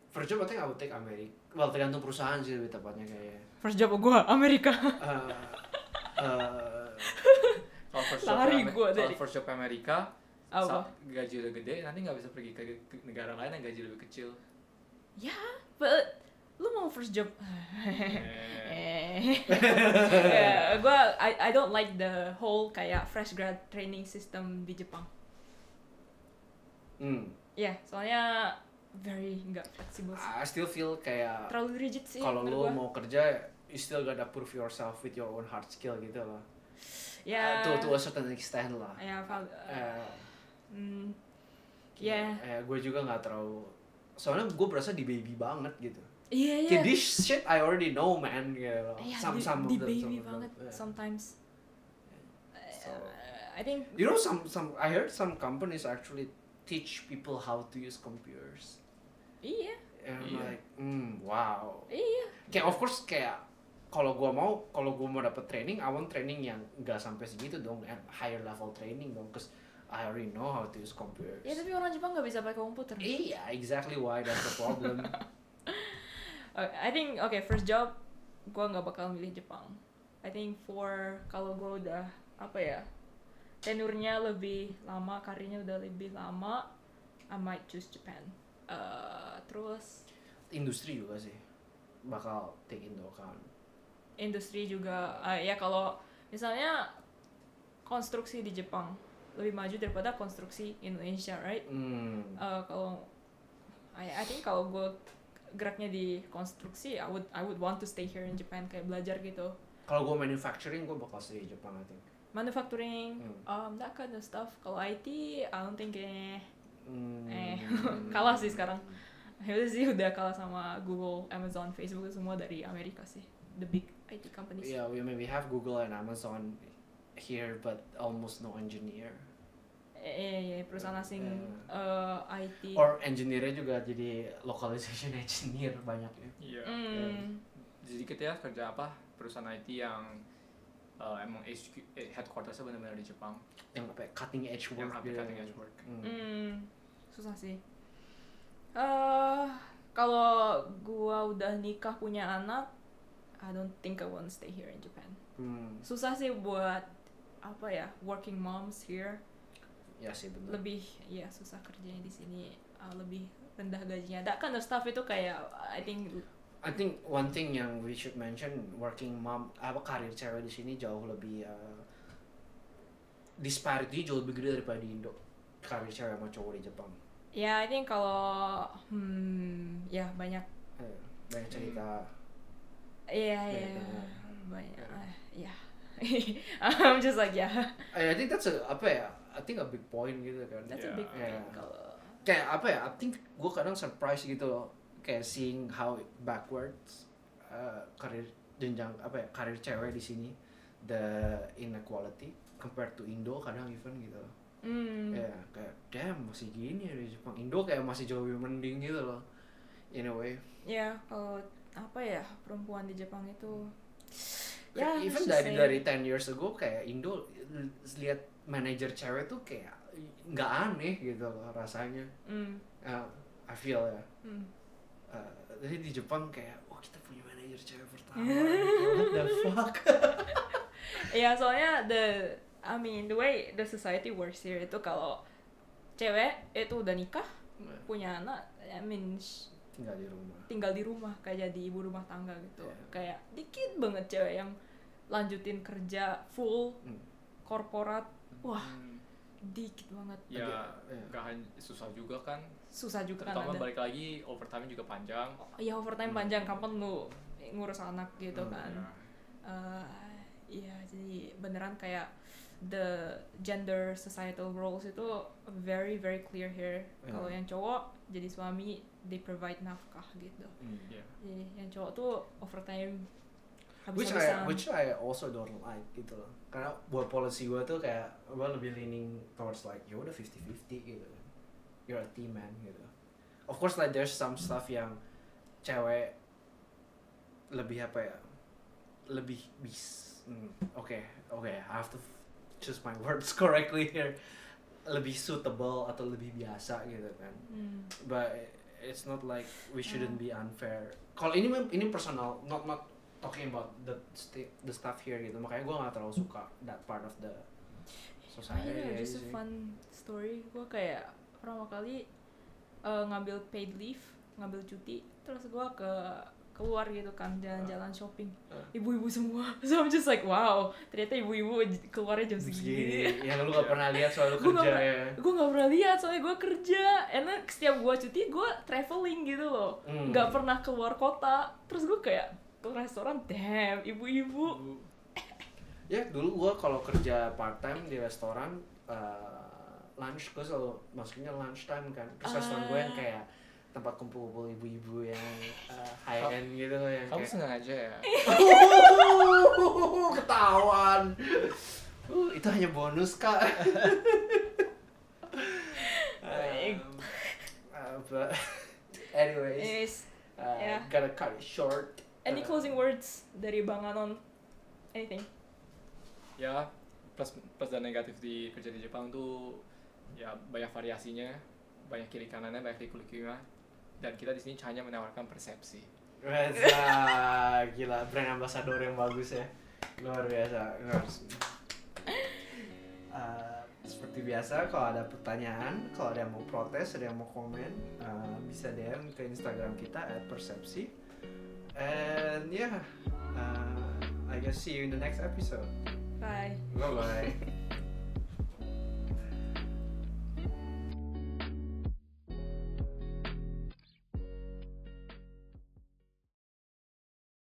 first job I think I would take Amerika. Well tergantung perusahaan sih lebih tepatnya kayaknya. First job gue Amerika. Uh, uh, Kalau first job Lari Amer- gua kalau dari- first job Amerika, Apa? sa- gaji lebih gede, nanti nggak bisa pergi ke, ke negara lain yang gaji lebih kecil. But lu mau first job? Eh, eh, gue I I don't like the whole kayak fresh grad training system di Jepang. hmm. Ya, soalnya very nggak fleksibel. I still feel kayak Terlalu rigid sih. kalau lu gua. mau kerja you still gotta prove yourself with your own hard skill gitu loh. ya, Uh, to to a certain extent lah. ya, val- Eh, hmm, ya, eh, gue juga nggak terlalu soalnya gue berasa di baby banget gitu. iya iya. Kayak this shit I already know man gitu. Iya, some di, some of di them, baby some of them, banget yeah. sometimes. So, I think you know some some I heard some companies actually teach people how to use computers. iya, And I'm Iya. like, hmm, wow. iya. Kayak of course kayak kalau gua mau kalau gua mau dapet training, I want training yang nggak sampai segitu dong, and higher level training dong, cause I already know how to use computers. Ya tapi orang Jepang nggak bisa pakai komputer. Iya, exactly why that's the problem. Uh, I think okay first job gua nggak bakal milih Jepang. I think for kalau gua udah apa ya tenurnya lebih lama, karirnya udah lebih lama, I might choose Japan. Uh, terus Industri juga sih bakal take into account. industri juga uh, ya kalau misalnya konstruksi di Jepang lebih maju daripada konstruksi Indonesia, right? Hmm. Uh, kalau I, I think kalau gue geraknya di konstruksi, I would I would want to stay here in Japan kayak belajar gitu. Kalau gua manufacturing, gua bakal stay di Jepang I think. Manufacturing, Hmm. um, that kind of stuff. Kalau IT, I don't think eh, Hmm. eh kalah sih sekarang. Ya udah sih udah kalah sama Google, Amazon, Facebook semua dari Amerika sih, the big IT companies. Yeah, we maybe have Google and Amazon here, but almost no engineer. Eh, eh, perusahaan asing Yeah. eh, IT. Or engineer-nya juga jadi localization engineer banyaknya. Iya. Hmm. Sedikit ya kerja apa perusahaan IT yang uh, emang HQ, eh, headquartersnya benar-benar di Jepang. Yang apa ya, cutting edge work. Yang gitu. cutting edge work. Hmm. Hmm, susah sih. eh kalau gua udah nikah punya anak, I don't think I want to stay here in Japan. Hmm. Susah sih buat apa ya working moms here. Ya sih benar. Lebih ya susah kerjanya di sini. uh, lebih rendah gajinya. That kind of stuff itu kayak I think I think one thing yang we should mention working mom apa karir cewek di sini jauh lebih uh, disparity jauh lebih gede daripada di Indo karir cewek sama cowok di Jepang ya I think kalau hmm ya banyak Eh, banyak cerita iya iya banyak Ya. ah, ya I'm just like I, I think that's a apa ya I think a big point gitu kan that's Yeah. a big Yeah. thing kalau kayak apa ya I think gue kadang surprise gitu loh kayak seeing how backwards uh, karir jenjang apa ya karir cewek di sini the inequality compared to Indo kadang even gitu loh. Hmm. ya kayak damn masih gini ya di Jepang Indo kayak masih jauh lebih mending gitu loh in a way Ya, kalau apa ya perempuan di Jepang itu Kayak Ya, even dari say- dari 10 years ago kayak Indo lihat manajer cewek tuh kayak nggak aneh gitu loh rasanya. Hmm. Uh, I feel ya. Hmm. Uh, jadi di Jepang kayak oh kita punya manajer cewek pertama. What the fuck? Ya soalnya the I mean the way the society works here itu kalau cewek itu udah nikah punya anak I mean tinggal di rumah. tinggal di rumah kayak jadi ibu rumah tangga gitu. Iya. kayak dikit banget cewek yang lanjutin kerja full Hmm. korporat wah Hmm, dikit banget ya nggak hanya susah juga kan susah juga kan terutama ada balik lagi overtime juga panjang ya overtime Hmm. panjang kapan lu ngurus anak gitu Hmm, kan Ya. Eh, iya jadi beneran kayak the gender societal roles itu very very clear here Ya. kalau yang cowok jadi suami they provide nafkah gitu Hmm. Ya. jadi yang cowok tuh overtime which I which I also don't like gitu loh. Karena buat policy gue tuh kayak gue lebih leaning towards like ya udah 50-50 gitu. You're a team man gitu. Of course like there's some stuff yang cewek lebih apa ya lebih bis. Hmm, oke oke I have to choose my words correctly here. Lebih suitable atau lebih biasa gitu kan. Hmm. but it's not like we shouldn't be unfair. Kalau ini ini personal, not not talking about the sti- the stuff here gitu. Makanya gue gak terlalu suka that part of the society. iya, aja just a fun story. Gue kayak pertama kali eh, ngambil paid leave, ngambil cuti, terus gue ke keluar gitu kan jalan-jalan shopping Ah. ibu-ibu semua so I'm just like wow ternyata ibu-ibu keluarnya jam segini yang lu gak pernah lihat soal lu kerja ya. gue nggak pernah lihat soalnya gue kerja enak setiap gue cuti gue traveling gitu loh Hmm. nggak pernah keluar kota terus gue kayak ke restoran damn ibu-ibu Bu, Ya dulu gue kalau kerja part time di restoran eh, lunch gue selalu masuknya lunch time kan. Terus restoran gue yang Ah. kayak tempat kumpul-kumpul ibu-ibu yang eh, high end gitu loh yang kamu kayak sengaja ya ketahuan. Uh, itu hanya bonus kak. Baik. Um, uh, but anyways, Anyways, uh, ya. gotta cut it short. Any Uh, closing words dari Bang Anon? Anything? Ya plus plus dan negatif di kerja di Jepang tuh ya banyak variasinya banyak kiri kanannya banyak liku-likunya dan kita di sini hanya menawarkan persepsi. Reza, gila brand ambassador yang bagus ya. Luar biasa. Uh, seperti biasa kalau ada pertanyaan kalau ada yang mau protes ada yang mau komen uh, bisa DM ke Instagram kita @persepsi and yeah uh, I guess see you in the next episode. Bye. Bye bye